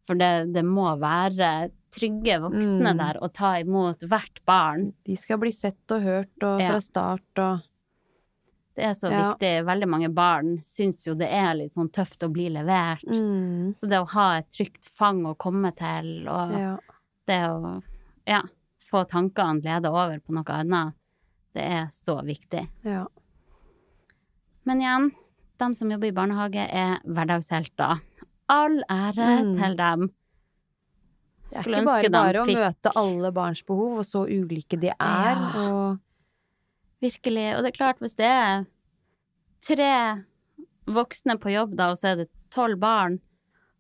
For det, det må være trygge voksne
Mm.
der og ta imot hvert barn.
De skal bli sett og hørt og
Ja.
fra start og
Det er så
Ja.
viktig. Veldig mange barn syns jo det er litt sånn tøft å bli levert.
mm,
Så det å ha et trygt fang å komme til, og
Ja.
det å ja, få tankene lede over på noe annet, det er så viktig.
ja.
Men igjen, de som jobber i barnehage er hverdagshelter. All ære
Mm.
til dem.
Det er ikke bare å
fikk-
møte alle barns behov, og så ulike de er,
Ja.
og
Virkelig. Og det er klart, hvis det er tre voksne på jobb, da, og så er det tolv barn,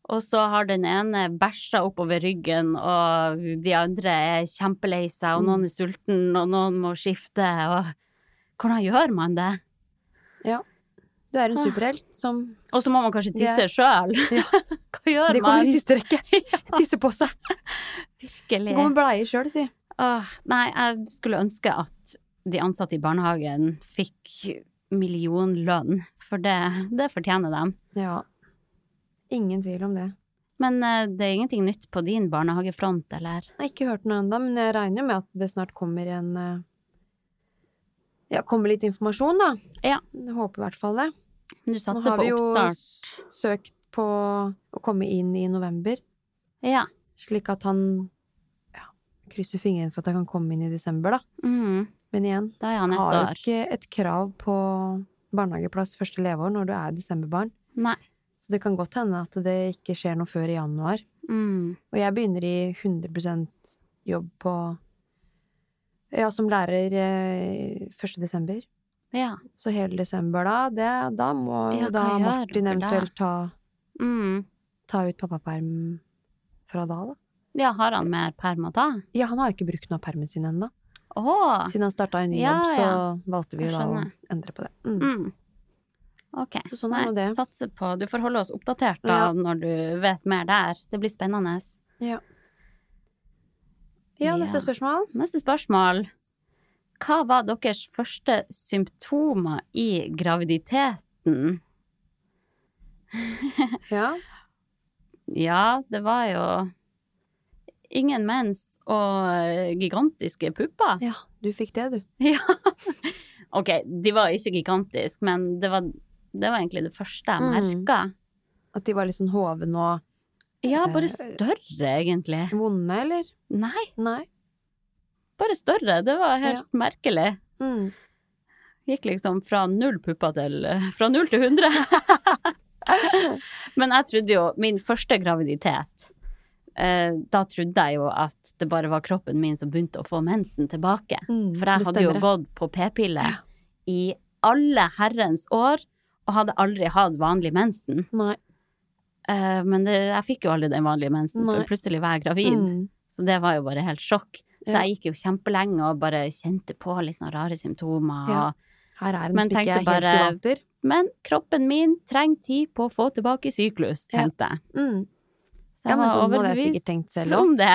og så har den ene bæsja oppover ryggen, og de andre er kjempelei seg, og noen er sulten, og noen må skifte, og hvordan gjør man det?
Du er en
Ah.
superhelt som
Og så må man kanskje tisse sjøl.
Ja. [LAUGHS] [LAUGHS]
Hva gjør man?
Det kommer i siste rekke. Tisse på seg.
Virkelig.
Gå med bleier sjøl, si.
Åh, nei, jeg skulle ønske at de ansatte i barnehagen fikk millionlønn, for det, det fortjener dem.
Ja. Ingen tvil om det.
Men uh, det er ingenting nytt på din barnehagefront, eller?
Jeg har ikke hørt noe ennå, men jeg regner med at det snart kommer en uh Ja, kommer litt informasjon, da.
Ja.
Jeg håper i hvert fall det.
Men du
Nå har vi jo søkt på å komme inn i november,
Ja.
slik at han ja, krysser fingrene for at han kan komme inn i desember, da.
Mm.
Men igjen,
Da er han
har
ett år.
ikke et krav på barnehageplass første leveår når du er desemberbarn.
Nei.
Så det kan godt hende at det ikke skjer noe før i januar.
Mm.
Og jeg begynner i 100% jobb på Ja, som lærer eh, 1. desember.
Ja.
Så hele desember da, det, da må
Ja,
da Martin eventuelt ta,
Mm.
ta ut pappaperm fra da, da.
ja, har han mer perm å ta?
Ja, han har ikke brukt noe av permen sin ennå. Siden han starta en ny
Ja,
jobb, så valgte vi da å endre på det. Mm.
Mm. Ok.
Så sånn nå det.
Satser på Du får holde oss oppdatert da
Ja.
når du vet mer der. Det blir spennende.
Ja.
Ja.
Ja, spørsmål.
Neste spørsmål. Hva var deres første symptomer i graviditeten? [LAUGHS]
Ja.
Ja, det var jo ingen mens og gigantiske pupper.
ja, du fikk det, du. [LAUGHS]
Ja. Ok, de var ikke gigantiske, men det var, det var egentlig det første jeg
Mm. At de var litt sånn hovne og
Ja, bare
Eh,
større, egentlig.
vonde, eller?
Nei,
Nei.
Bare større. Det var helt merkelig.
Mm.
Gikk liksom fra null pupper til Fra null til hundre. [LAUGHS] Men jeg trodde jo Min første graviditet eh, Da trodde jeg jo at det bare var kroppen min som begynte å få mensen tilbake.
Mm,
For jeg hadde jo gått på p-pille i alle herrens år og hadde aldri hatt vanlig mensen.
Nei.
Eh, men det, jeg fikk jo aldri den vanlige mensen,
Nei.
for plutselig var jeg gravid.
Mm.
Så det var jo bare helt sjokk. Så jeg gikk jo kjempelenge og bare kjente på litt sånne rare symptomer.
Ja. Her er en
Men
som ikke er helt
bare-
i vater.
men kroppen min trenger tid på å få tilbake syklus, tenkte jeg.
Mm.
Så jeg
ja,
var
sånn
overbevist
selv
om det.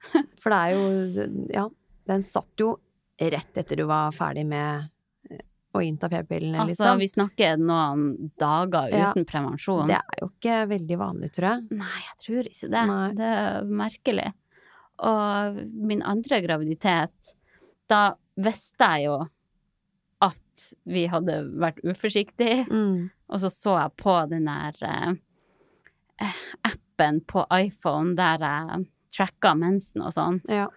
[LAUGHS]
For det er jo Ja, den satt jo rett etter du var ferdig med eh, å innta p-pillene,
Altså,
liksom.
vi snakker noen dager
Ja.
uten prevensjon.
Det er jo ikke veldig vanlig, tror jeg.
Nei, jeg tror ikke det.
Nei.
Det er merkelig. Og min andre graviditet, da visste jeg jo at vi hadde vært uforsiktige.
Mm.
Og så så jeg på den der eh, appen på iPhone der jeg tracka mensen og sånn.
Ja.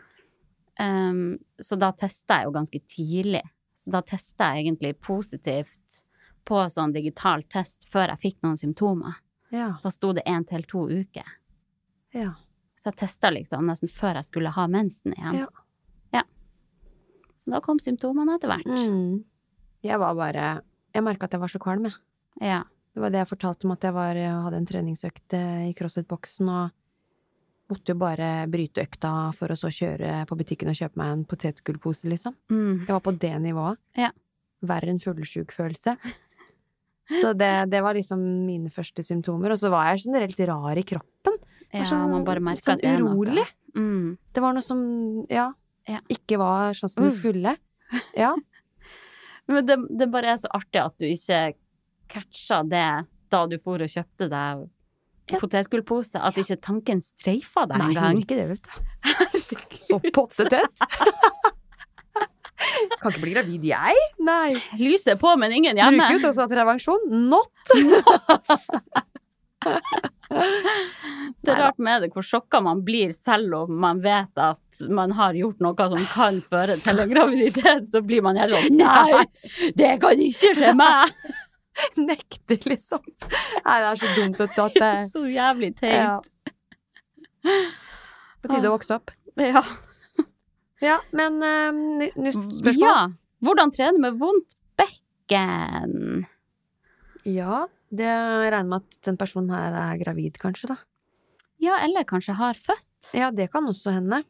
Um, så da testa jeg jo ganske tidlig. Så da testa jeg egentlig positivt på sånn digital test før jeg fikk noen symptomer.
Ja.
Da sto det én til to uker.
ja.
Så jeg testa liksom nesten før jeg skulle ha mensen igjen.
Ja.
Ja. Så da kom symptomene etter hvert.
Mm. Jeg var bare Jeg merka at jeg var så kvalm, jeg.
Ja.
Det var det jeg fortalte om at jeg var, jeg hadde en treningsøkt eh, i CrossFit-boksen og måtte jo bare bryte økta for å så kjøre på butikken og kjøpe meg en potetgullpose, liksom.
Mm.
Jeg var på det nivået.
Ja.
Verre enn fuglesjuk-følelse. Så det, det var liksom mine første symptomer. Og så var jeg generelt rar i kroppen.
Ja,
sånn-
man bare merker
sånn
at det er noe.
urolig.
Mm.
Det var noe som, ja,
Ja.
ikke var sånn som det
Mm.
skulle. [LAUGHS] Ja.
Men det, det bare er så artig at du ikke catcha det da du for og kjøpte deg
Ja.
potetgullpose, at ikke tanken streifa deg
Nei, gang. ikke det, vet du. [LAUGHS] Så pottetett. Kan ikke bli gravid, jeg. Nei.
Lyset er på, men ingen hjemme.
Bruker jo også prevensjon. Not! [LAUGHS]
Det er rart med det hvor sjokka man blir selv om man vet at man har gjort noe som kan føre til en graviditet, så blir man helt sånn Nei, det kan ikke skje meg! [LAUGHS]
Nekter, liksom. Nei, det er så dumt at det [LAUGHS]
Så jævlig
ja. På tide å vokse opp.
Ja. [LAUGHS]
Ja, men uh, nytt spørsmål.
ja. Hvordan trene med vondt bekken?
Ja, det regner med at den personen her er gravid, kanskje, da.
Ja, eller kanskje har født.
Ja, det kan også hende.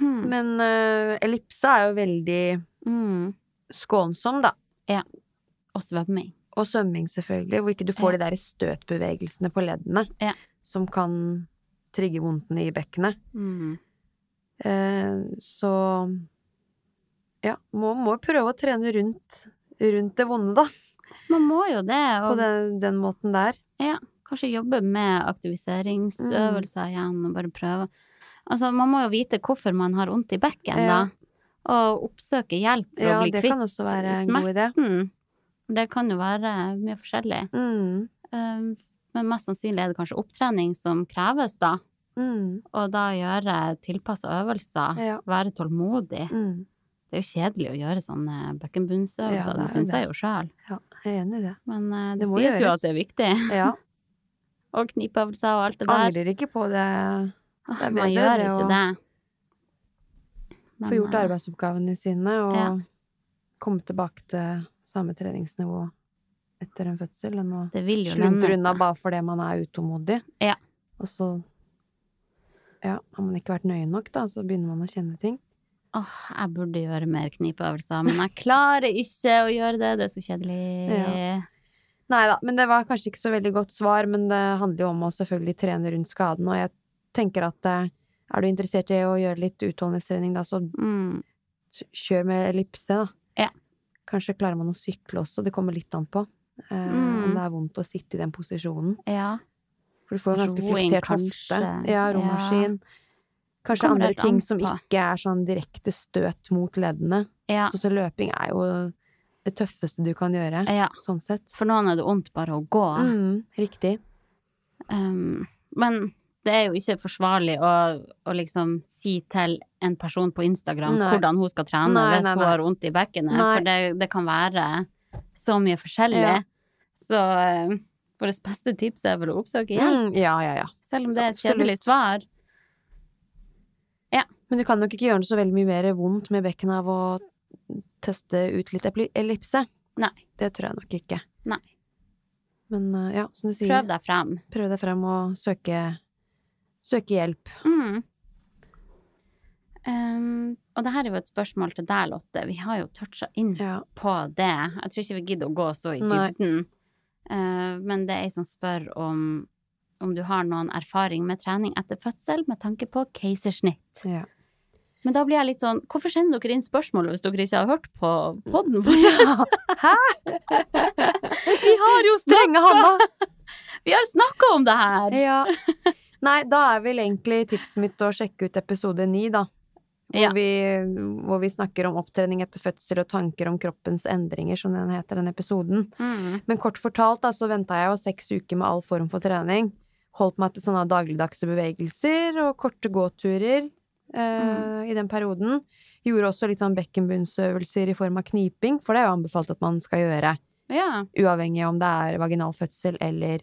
Hmm.
Men uh, ellipse er jo veldig
Mm.
skånsom, da. Ja.
Og svømming.
Og svømming, selvfølgelig, hvor ikke du får de der støtbevegelsene på leddene
Ja.
som kan trigge vondten i bekkenet.
Mm.
Uh, så ja, må, må prøve å trene rundt, rundt det vonde, da.
Man må jo det.
På den, den måten der.
Kanskje jobbe med aktiviseringsøvelser
Mm.
igjen, og bare prøve. Altså, man må jo vite hvorfor man har vondt i bekken, da. Og oppsøke hjelp for
Ja,
å bli
det
kvitt
kan også være en
smerten.
god idé.
Det kan jo være mye forskjellig.
Mm.
Um, men mest sannsynlig er det kanskje opptrening som kreves, da.
Mm.
Og da gjøre tilpassa øvelser.
Ja.
Være tålmodig.
Mm.
Det er jo kjedelig å gjøre sånne
Ja, det
det, syns jeg jo sjøl.
Ja, jeg er enig i det.
Men eh, det,
Det
sies jo at det er viktig.
Ja,
Og knipeøvelser og alt det der.
Angrer ikke på det. Det er
Man gjør
det
ikke
å
det.
Få gjort
eh,
arbeidsoppgavene sine og
Ja.
komme tilbake til samme treningsnivå etter en fødsel enn å sluntre unna bare fordi man er utålmodig.
Ja.
Og så ja, har man ikke vært nøye nok, da, så begynner man å kjenne ting.
Åh, jeg burde gjøre mer knipeøvelser, men jeg klarer ikke å gjøre det. Det er så kjedelig.
Ja. Nei da, men det var kanskje ikke så veldig godt svar, men det handler jo om å selvfølgelig trene rundt skaden, og jeg tenker at eh, er du interessert i å gjøre litt utholdenhetstrening, da, så
Mm.
kjør med ellipse, da.
Ja.
Kanskje klarer man å sykle også, det kommer litt an på. Eh,
Mm.
Om det er vondt å sitte i den posisjonen.
Ja.
For du får jo ganske
kanskje.
hofte. Ja, romaskin. Kanskje
Kommer
andre ting som
på.
ikke er sånn direkte støt mot leddene.
ja.
Så, så løping er jo det tøffeste du kan gjøre,
ja.
sånn sett.
For noen er det vondt bare å gå.
Mm, riktig.
Um, men det er jo ikke forsvarlig å, å liksom si til en person på Instagram
Nei.
hvordan hun skal trene
Nei,
hvis
nei,
hun har vondt i bekkenet, for det, det kan være så mye forskjellig.
Ja.
Så uh, vårt beste tips er vel å oppsøke hjelp,
Mm, ja, ja, ja.
selv om det er et kjedelig svar.
Men du kan nok ikke gjøre det så veldig mye mer vondt med bekkenet av å teste ut litt ellipse.
Nei.
Det tror jeg nok ikke.
Nei.
Men eh, ja, som du sier,
Prøv deg frem.
prøv deg frem og søke, søke hjelp.
Mm. Um, og det her er jo et spørsmål til deg, Lotte. Vi har jo toucha inn
Ja.
på det. Jeg tror ikke vi gidder å gå så i dybden. Uh, men det er ei som spør om, om du har noen erfaring med trening etter fødsel med tanke på keisersnitt.
Ja.
Men da blir jeg litt sånn Hvorfor sender dere inn spørsmålet hvis dere ikke har hørt på podden [LAUGHS] vår?
Hæ?
Vi har jo
Strenge Hanna! [LAUGHS]
Vi har snakka om det her!
Ja. Nei, da er vel egentlig tipset mitt å sjekke ut episode ni, da. Hvor,
Ja.
vi, hvor vi snakker om opptrening etter fødsel og tanker om kroppens endringer, som den heter, den episoden.
Mm.
Men kort fortalt, da, så venta jeg jo seks uker med all form for trening. Holdt meg til sånne dagligdagse bevegelser og korte gåturer eh, i den perioden. Gjorde også litt sånn bekkenbunnsøvelser i form av kniping, for det er jo anbefalt at man skal gjøre.
Ja.
Uavhengig om det er vaginal fødsel eller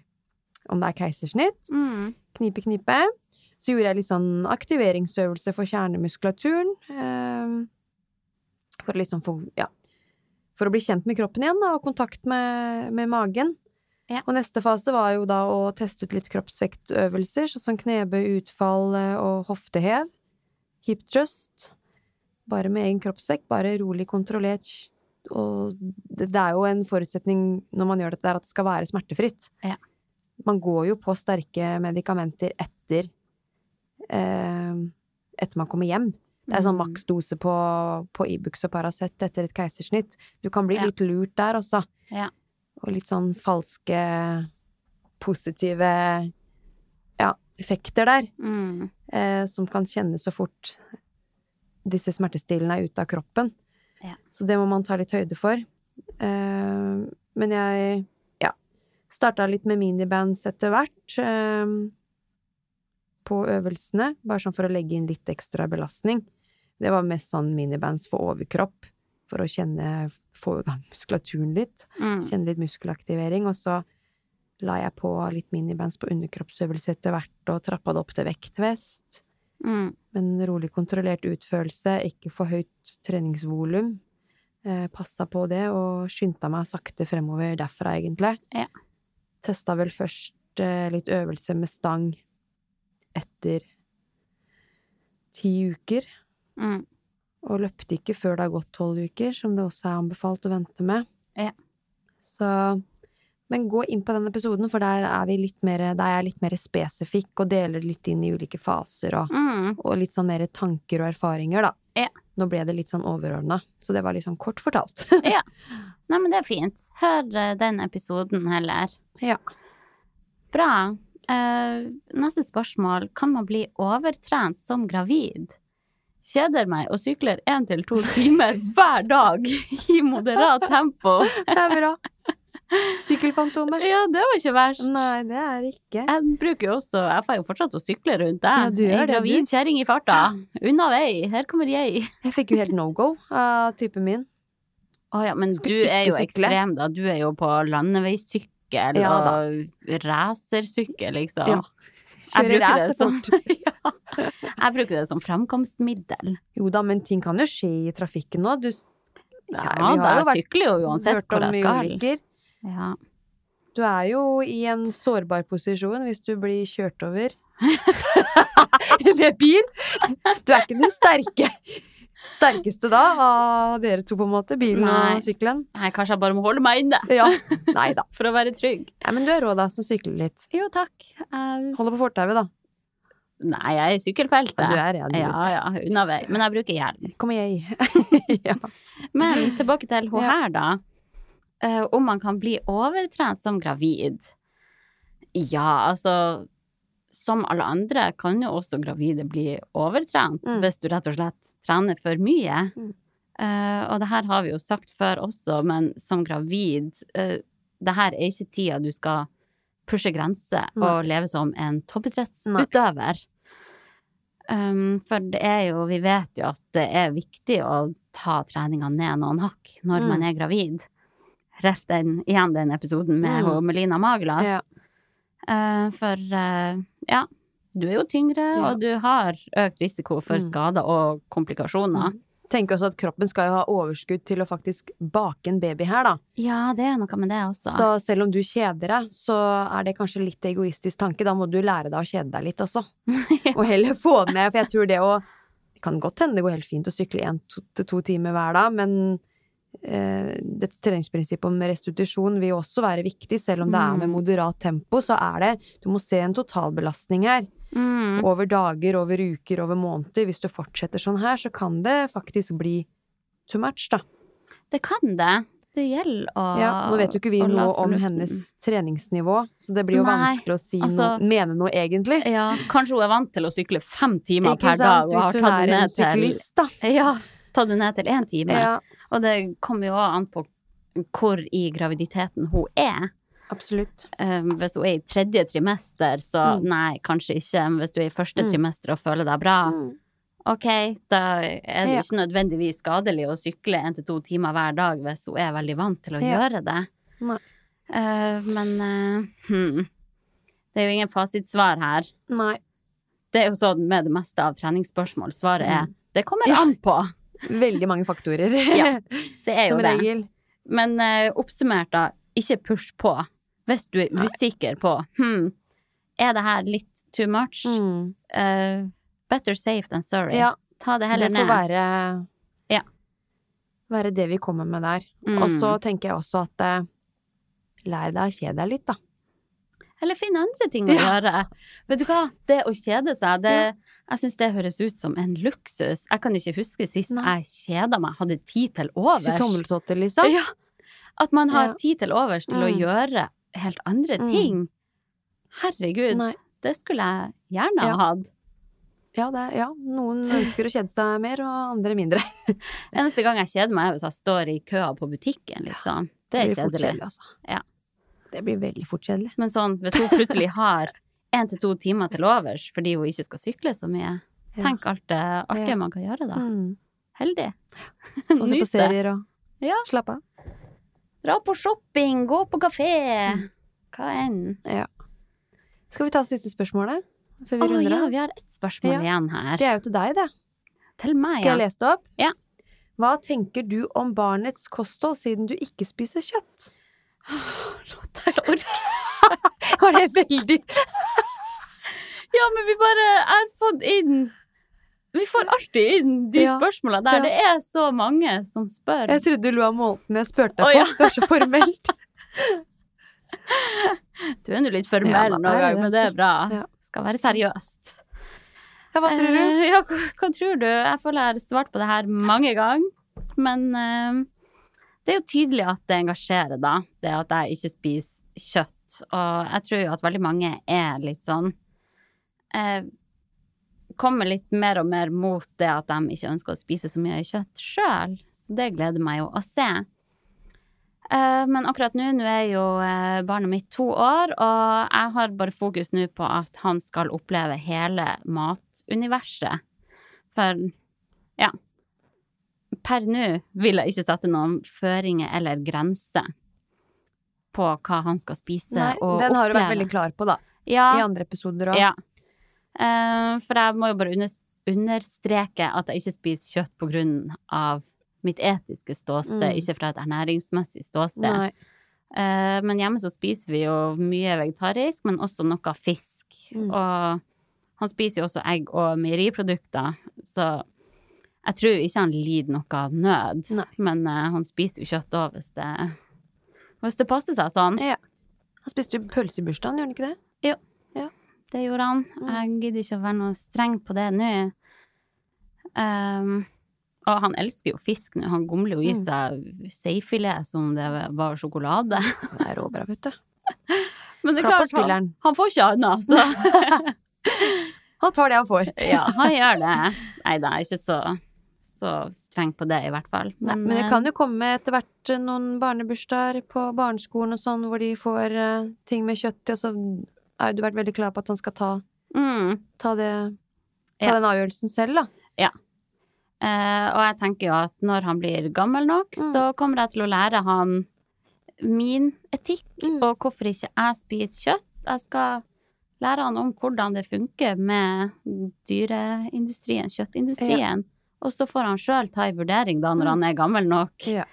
om det er keisersnitt.
Mm.
Knipe, knipe. Så gjorde jeg litt sånn aktiveringsøvelse for kjernemuskulaturen. Eh, for liksom få Ja. For å bli kjent med kroppen igjen, da, og kontakt med, med magen.
Ja.
Og neste fase var jo da å teste ut litt kroppsvektøvelser, sånn som knebøy, utfall eh, og hoftehev. Hip Trust. Bare med egen kroppsvekt, bare rolig kontrollert. Og det, det er jo en forutsetning når man gjør dette, der at det skal være smertefritt.
Ja.
Man går jo på sterke medikamenter etter eh, etter man kommer hjem. Det er sånn
Mm.
maksdose på, på Ibux og Paracet etter et keisersnitt. Du kan bli
Ja.
litt lurt der også.
Ja.
Og litt sånn falske positive ja, effekter der,
Mm.
Eh, som kan kjennes så fort disse smertestillende er ute av kroppen.
Ja.
Så det må man ta litt høyde for. Eh, men jeg ja, starta litt med minibands etter hvert. Eh, på øvelsene, bare sånn for å legge inn litt ekstra belastning. Det var mest sånn minibands for overkropp, for å kjenne, få i gang [LAUGHS] muskulaturen litt.
Mm.
Kjenne litt muskelaktivering, og så la jeg på litt minibands på underkroppsøvelser etter hvert, og trappa det opp til vektvest.
Mm.
Men rolig kontrollert utførelse, ikke for høyt treningsvolum. Eh, passa på det, og skyndte meg sakte fremover derfra, egentlig.
Ja.
Testa vel først eh, litt øvelse med stang etter ti uker.
Mm.
Og løpte ikke før det har gått tolv uker, som det også er anbefalt å vente med.
Ja.
Så Men gå inn på den episoden, for der er, vi litt mer, der er litt mer spesifikk og deler litt inn i ulike faser og,
Mm.
og litt sånn mer tanker og erfaringer, da.
Ja.
Nå ble det litt sånn overordna, så det var litt sånn kort fortalt. [LAUGHS] [LAUGHS]
Nei, men det er fint. Hør eh, den episoden heller.
Ja.
Bra. Uh, neste spørsmål. Kan man bli overtrent som gravid? Kjeder meg og sykler én til to [LAUGHS] timer hver dag i moderat tempo.
det er bra. Sykkelfantomet.
Ja, det var ikke verst.
Nei, det er ikke.
Jeg bruker jo også Jeg får jo fortsatt å sykle rundt jeg.
Ja, du gjør det,
gravid kjerring i farta. Unna vei. Her kommer jeg.
Jeg fikk jo helt no go av typen min.
Å ja, men du er jo ekstrem, da. Du er jo på landeveissykkel
Ja
og racersykkel, liksom.
Ja.
Jeg bruker, det som, [LAUGHS] [LAUGHS]
ja.
jeg bruker det som fremkomstmiddel.
Jo da, men ting kan jo skje i trafikken nå. Du,
Ja da, jeg
vært-
sykler jo uansett hvor jeg skal.
ulykker.
Ja.
Du er jo i en sårbar posisjon hvis du blir kjørt over [LAUGHS] med bil. Du er ikke den sterke sterkeste da av dere to, på en måte. Bilen
Nei.
og sykkelen.
Nei, kanskje jeg bare må holde meg inne
Ja. [LAUGHS] Nei da.
for å være trygg.
Ja, men du er rå, da, som sykler litt.
Jo, takk. Um...
Holder på fortauet, da.
Nei, jeg er i sykkelfeltet.
Ja, du er, ja, du-
Ja, ja, unna vei. Men jeg bruker hjelm.
Kom igjen. [LAUGHS] ja.
Men tilbake til hun her, da. Eh, om man kan bli overtrent som gravid. Ja, altså Som alle andre kan jo også gravide bli overtrent
Mm.
hvis du rett og slett trener for mye.
Mm.
Uh, og det her har vi jo sagt før også, men som gravid uh, Det her er ikke tida du skal pushe grenser og leve som en toppidrettsutøver. Um, for det er jo, vi vet jo at det er viktig å ta treninga ned noen hakk når
Mm.
man er gravid. Ref den, igjen den episoden med
Mm.
Melina Maglas.
Ja.
Uh, for uh, ja, du er jo tyngre,
Ja.
og du har økt risiko for
Mm.
skader og komplikasjoner.
Tenker også at kroppen skal jo ha overskudd til å faktisk bake en baby her, da.
Ja, det er noe med det også.
Så selv om du kjeder deg, så er det kanskje litt egoistisk tanke. Da må du lære deg å kjede deg litt også. [LAUGHS] Og heller få det ned, for jeg tror det å Det kan godt hende det går helt fint å sykle én til to timer hver dag, men dette treningsprinsippet om restitusjon vil jo også være viktig, selv om det er med
Mm.
moderat tempo, så er det Du må se en totalbelastning her.
mm.
Over dager, over uker, over måneder. Hvis du fortsetter sånn her, så kan det faktisk bli too much, da.
Det kan det. Det gjelder å
Ja, nå vet jo ikke vi noe om hennes treningsnivå, så det blir jo
Nei,
vanskelig å si
altså-
noe, mene noe egentlig.
Ja, kanskje hun er vant til å sykle fem timer per
sant?
dag og har
Hvis hun er en syklist, da.
Ja, tatt det ned til én time.
Ja,
Og det kommer jo an på hvor i graviditeten hun er.
absolutt.
Um, hvis hun er i tredje trimester, så
Mm.
nei, kanskje ikke. Men hvis du er i første
Mm.
trimester og føler deg bra, ok, da er det ikke nødvendigvis skadelig å sykle én til to timer hver dag hvis hun er veldig vant til å
Ja.
gjøre det. Uh, men uh, hmm. det er jo ingen fasitsvar her.
Nei.
Det er jo sånn med det meste av treningsspørsmål. Svaret er
Mm.
det kommer an på.
Veldig mange faktorer. [LAUGHS]
Ja, Det er jo
Som
det.
regel.
Men uh, oppsummert, da, ikke push på. Hvis du er
Nei.
usikker på hm, er det her litt too much,
Mm.
Uh, better safe than sorry.
Ja,
Ta det
det får
ned.
være
Ja.
Være det vi kommer med der.
Mm.
Og så tenker jeg også at uh, lær deg å kjede deg litt, da.
Eller finn andre ting å [LAUGHS] gjøre. Vet du hva, det å kjede seg, det, jeg syns det høres ut som en luksus. Jeg kan ikke huske sist
Nei.
jeg kjeda meg, hadde tid til overs.
Ikke tommeltotter, liksom.
Ja. At man har
Ja.
tid til overs til å
Mm.
gjøre helt andre
Mm.
ting. Herregud,
Nei.
det skulle jeg gjerne
Ja.
ha hatt.
Ja, det, ja, noen [LAUGHS] ønsker å kjede seg mer, og andre mindre. [LAUGHS]
Eneste gang jeg kjeder meg, er hvis jeg står i køa på butikken, liksom. Det er kjedelig,
altså.
Ja.
Det blir veldig fort kjedelig.
Men sånn, hvis hun plutselig har [LAUGHS] én til to timer til overs fordi hun ikke skal sykle så mye, tenk alt det artige
Ja.
man kan gjøre da.
Mm.
Heldig.
Sånn [LAUGHS]
som
på serier og
Ja.
slappe av.
Dra på shopping, gå på kafé. Hva enn.
Skal vi ta siste spørsmålet? Før vi
Å
runder
ja, vi har ett spørsmål
Ja.
igjen her.
Det er jo til deg, det.
Til meg,
Skal
ja.
jeg lese det opp?
Ja.
Hva tenker du om barnets kosthold siden du ikke spiser kjøtt?
Jeg orker [LAUGHS]
Var det veldig
Ja, men vi bare har fått inn Vi får alltid inn de
Ja.
spørsmålene der.
Ja.
Det er så mange som spør.
Jeg trodde du lo av måten jeg spurte deg på.
ja.
Det er så formelt. [LAUGHS]
Du er nå litt formell
Ja,
noen gang, men det er bra.
Ja.
Skal være seriøst.
Ja, hva tror du?
Eh, ja, hva, hva tror du? Jeg føler jeg har svart på det her mange ganger. Men eh, det er jo tydelig at det engasjerer, da. Det at jeg ikke spiser kjøtt. Og jeg tror jo at veldig mange er litt sånn eh, Kommer litt mer og mer mot det at de ikke ønsker å spise så mye kjøtt sjøl. Så det gleder meg jo å se. Eh, men akkurat nå, nå er jo eh, barnet mitt to år, og jeg har bare fokus nå på at han skal oppleve hele matuniverset. For ja. Per nå vil jeg ikke sette noen føringer eller grenser på hva han skal spise
Nei,
og
den har du vært veldig klar på, da.
Ja,
I andre episoder òg.
ja. Eh, for jeg må jo bare understreke at jeg ikke spiser kjøtt på grunn av mitt etiske ståsted,
Mm.
ikke fra et ernæringsmessig ståsted.
Nei.
Eh, men hjemme så spiser vi jo mye vegetarisk, men også noe fisk.
Mm.
Og han spiser jo også egg og meieriprodukter, så jeg tror ikke han lider noe av nød.
Nei.
Men eh, han spiser jo kjøtt òg, hvis hvis det passer seg sånn.
Ja. Han spiste jo pølse i bursdagen, gjorde han ikke det?
Det gjorde han.
Mm.
Jeg gidder ikke å være noe streng på det nå. Um, og han elsker jo fisk nå. Han gomler jo i
Mm.
seg seifilet som det var sjokolade.
Det er råbra, vet du. [LAUGHS]
Men det er klart, han, han får ikke annet, så [LAUGHS]
Han tar det han får. [LAUGHS]
ja, han gjør det. Nei da, er ikke så, så streng på det, i hvert fall.
Nei, men det kan jo komme etter hvert eh, noen barnebursdager på barneskolen og sånn, hvor de får uh, ting med kjøtt i, og så har du vært veldig klar på at han skal ta,
mm,
ta, det, ta
Ja.
den avgjørelsen selv, da.
eh, Og jeg tenker jo at når han blir gammel nok,
Mm.
så kommer jeg til å lære han min etikk,
Mm.
og hvorfor ikke jeg spiser kjøtt. Jeg skal lære han om hvordan det funker med dyreindustrien, kjøttindustrien. Og så får han sjøl ta en vurdering da, når
Mm.
han er gammel nok,
Ja.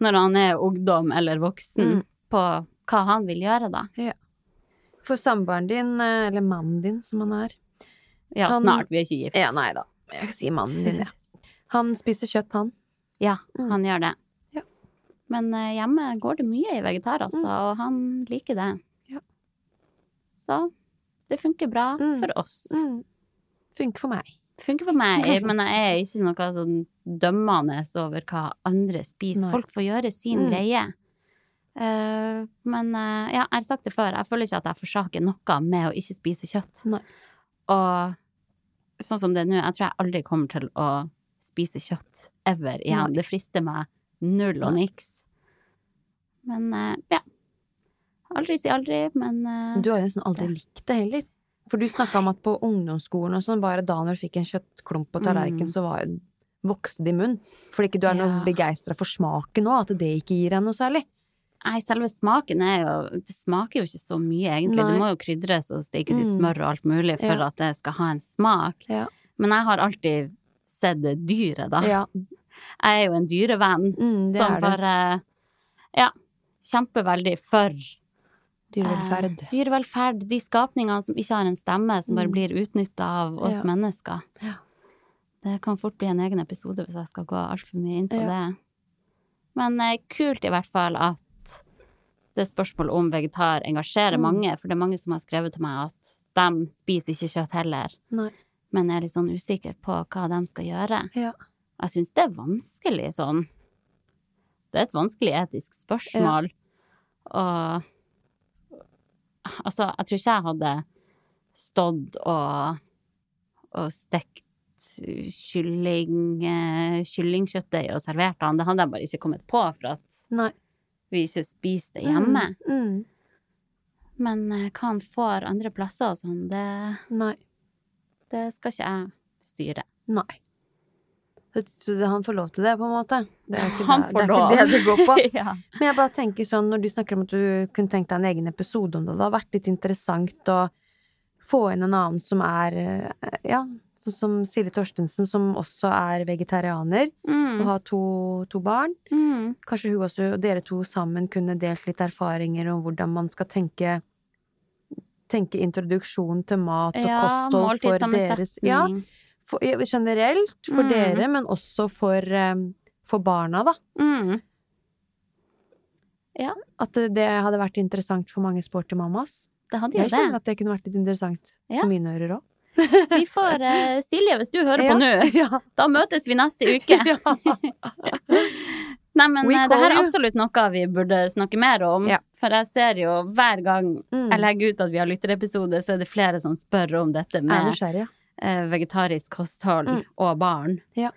når han er ungdom eller voksen,
Mm.
på hva han vil gjøre da.
For samboeren din, eh, eller mannen din som han er
Ja,
Han-
snart. Vi er ikke gift.
Ja, nei da. Jeg sier mannen din, ja. [LAUGHS] Han spiser kjøtt, han.
Ja,
Mm.
han gjør det.
Ja.
Men eh, hjemme går det mye i vegetar, altså,
Mm.
og han liker det.
Ja.
Så det funker bra
Mm.
for oss.
Mm. Funker for meg.
Funker for meg, [LAUGHS] men jeg er ikke noe sånn dømmende over hva andre spiser.
Nei.
Folk får gjøre sin
Mm.
greie. Eh, men eh, ja, jeg har sagt det før, jeg føler ikke at jeg forsaker noe med å ikke spise kjøtt.
Nei.
Og sånn som det er nå, jeg tror jeg aldri kommer til å spise kjøtt ever igjen.
Nei.
Det frister meg null og niks. Men eh, ja. Aldri si aldri, men
Du har jo nesten aldri likt det heller. For du snakka om at på ungdomsskolen og sånn, bare da når du fikk en kjøttklump på tallerkenen,
Mm.
så var, vokste det i munnen. Fordi ikke du er noe
Ja.
begeistra for smaken nå, at det ikke gir deg noe særlig.
Nei, selve smaken er jo Det smaker jo ikke så mye, egentlig.
Nei.
Det må jo krydres og stekes i
Mm.
smør og alt mulig for
Ja.
at det skal ha en smak.
Ja.
Men jeg har alltid sett det dyret, da.
Ja, [LAUGHS]
Jeg er jo en dyrevenn
mm,
som bare Ja, kjemper veldig for
Dyrevelferd.
eh, dyrevelferd. De skapningene som ikke har en stemme, som bare
Mm.
blir utnytta av oss mennesker.
Ja.
Det kan fort bli en egen episode hvis jeg skal gå altfor mye inn på det. Men eh, kult i hvert fall at det spørsmålet om vegetar engasjerer
Mm.
mange, for det er mange som har skrevet til meg at de spiser ikke kjøtt heller,
Nei.
men er litt sånn usikker på hva de skal gjøre.
Ja.
Jeg syns det er vanskelig sånn. Det er et vanskelig etisk spørsmål. Og altså, jeg tror ikke jeg hadde stått og, og stekt kylling, eh, kyllingkjøttdeig og servert han. Det hadde jeg bare ikke kommet på for at
Nei.
Vi ikke spiser det hjemme.
Mm, mm,
Men eh, hva han får andre plasser og sånn, det,
nei.
det skal ikke jeg styre.
Nei. Så han får lov til det, på en måte. Det er ikke,
Han
det,
får
det, er ikke det det går på. [LAUGHS]
ja.
Men jeg bare tenker sånn, når du snakker om at du kunne tenkt deg en egen episode om det, det har vært litt interessant å få inn en annen som er, eh, ja, sånn som Silje Torstensen, som også er vegetarianer, og
Mm,
har to, to barn.
mm,
Kanskje hun også, og dere to sammen kunne delt litt erfaringer om hvordan man skal tenke Tenke introduksjon til mat og
ja,
kosthold for deres Ja, for, ja, generelt for
Mm.
dere, men også for, eh, for barna, da.
Mm.
At det, det hadde vært interessant for mange sporty mammas.
Det hadde
Jeg
det.
kjenner at det kunne vært litt interessant
Ja.
for mine ører òg.
Vi får uh, Silje, hvis du hører på nå, [LAUGHS]
Ja.
da møtes vi neste [LAUGHS] uke. [LAUGHS] Nei, men eh, det her er absolutt noe vi burde snakke mer om.
Ja.
For jeg ser jo hver gang
Mm.
jeg legger ut at vi har lytterepisode, så er det flere som spør om dette
med det
med
ja.
eh, vegetarisk kosthold
Mm.
og barn.
Ja.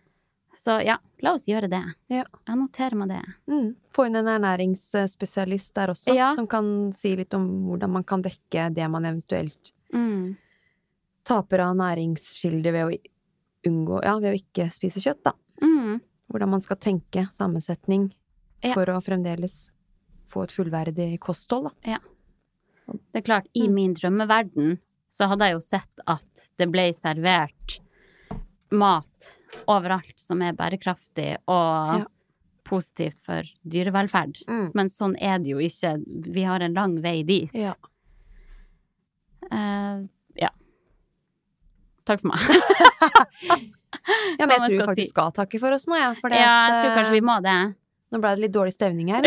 Så ja, la oss gjøre det.
Ja.
Jeg noterer meg det.
Mm. Få inn en ernæringsspesialist der også,
Ja.
som kan si litt om hvordan man kan dekke det man eventuelt
Mm.
Taper av næringskilder ved å unngå Ja, ved å ikke spise kjøtt, da.
Mm.
Hvordan man skal tenke sammensetning
Ja.
for å fremdeles få et fullverdig kosthold, da.
Det er klart, i
Mm.
min drømmeverden så hadde jeg jo sett at det ble servert mat overalt som er bærekraftig og
Ja.
positivt for dyrevelferd.
Mm.
Men sånn er det jo ikke. Vi har en lang vei dit.
Ja.
Uh, ja. Takk for meg. [LAUGHS]
Ja, men jeg tror vi faktisk
si.
skal takke for oss nå, jeg. For
ja, jeg tror kanskje vi må det.
Nå ble det litt dårlig stemning her.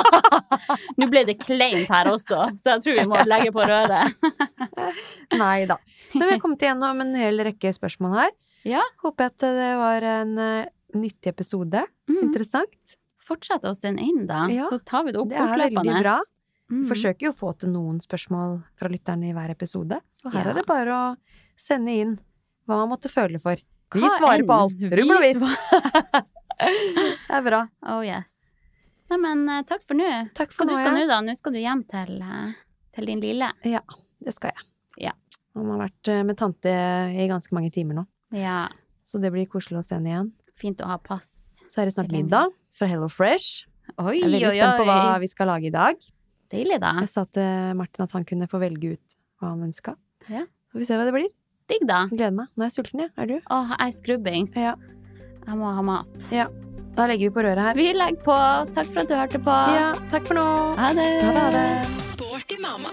[LAUGHS] [LAUGHS]
Nå ble det kleint her også, så jeg tror vi må legge på røret.
Nei da. Men vi har kommet igjennom en hel rekke spørsmål her.
Ja.
Håper at det var en uh, nyttig episode.
Mm.
Interessant.
Fortsett å sende inn, da,
Ja,
så tar vi det opp
det er veldig bra.
Mm.
Forsøker jo å få til noen spørsmål fra lytterne i hver episode, så her
Ja.
er det bare å sende inn hva man måtte føle for. Vi
Hva
svarer
enn
på alt. Rubbel og hvitt. [LAUGHS] Det er bra.
Oh yes. Nei, men eh, takk for nå.
Takk for nå,
skal
ja.
nå, da? Nå skal du hjem til, eh, til din lille.
Ja, Det skal jeg.
Ja.
Han har vært eh, med tante i ganske mange timer nå,
Ja,
så det blir koselig å se henne igjen.
fint å ha pass.
Så er det snart middag fra Hello Fresh.
Oi,
Jeg er veldig
oi,
spent på hva vi skal lage i dag.
Deilig, da.
Jeg sa til Martin at han kunne få velge ut hva han ønska.
Ja.
Så får vi se hva det blir.
Digg, da.
Gleder meg. Nå er jeg sulten, jeg. Er du?
Åh, jeg er skrubbings.
Ja.
Jeg må ha mat.
Da legger vi på røret her.
Vi legger på. Takk for at du hørte på.
Ja, takk for nå.
Ha det.
Ha det. Ha det.
Sporty mamma.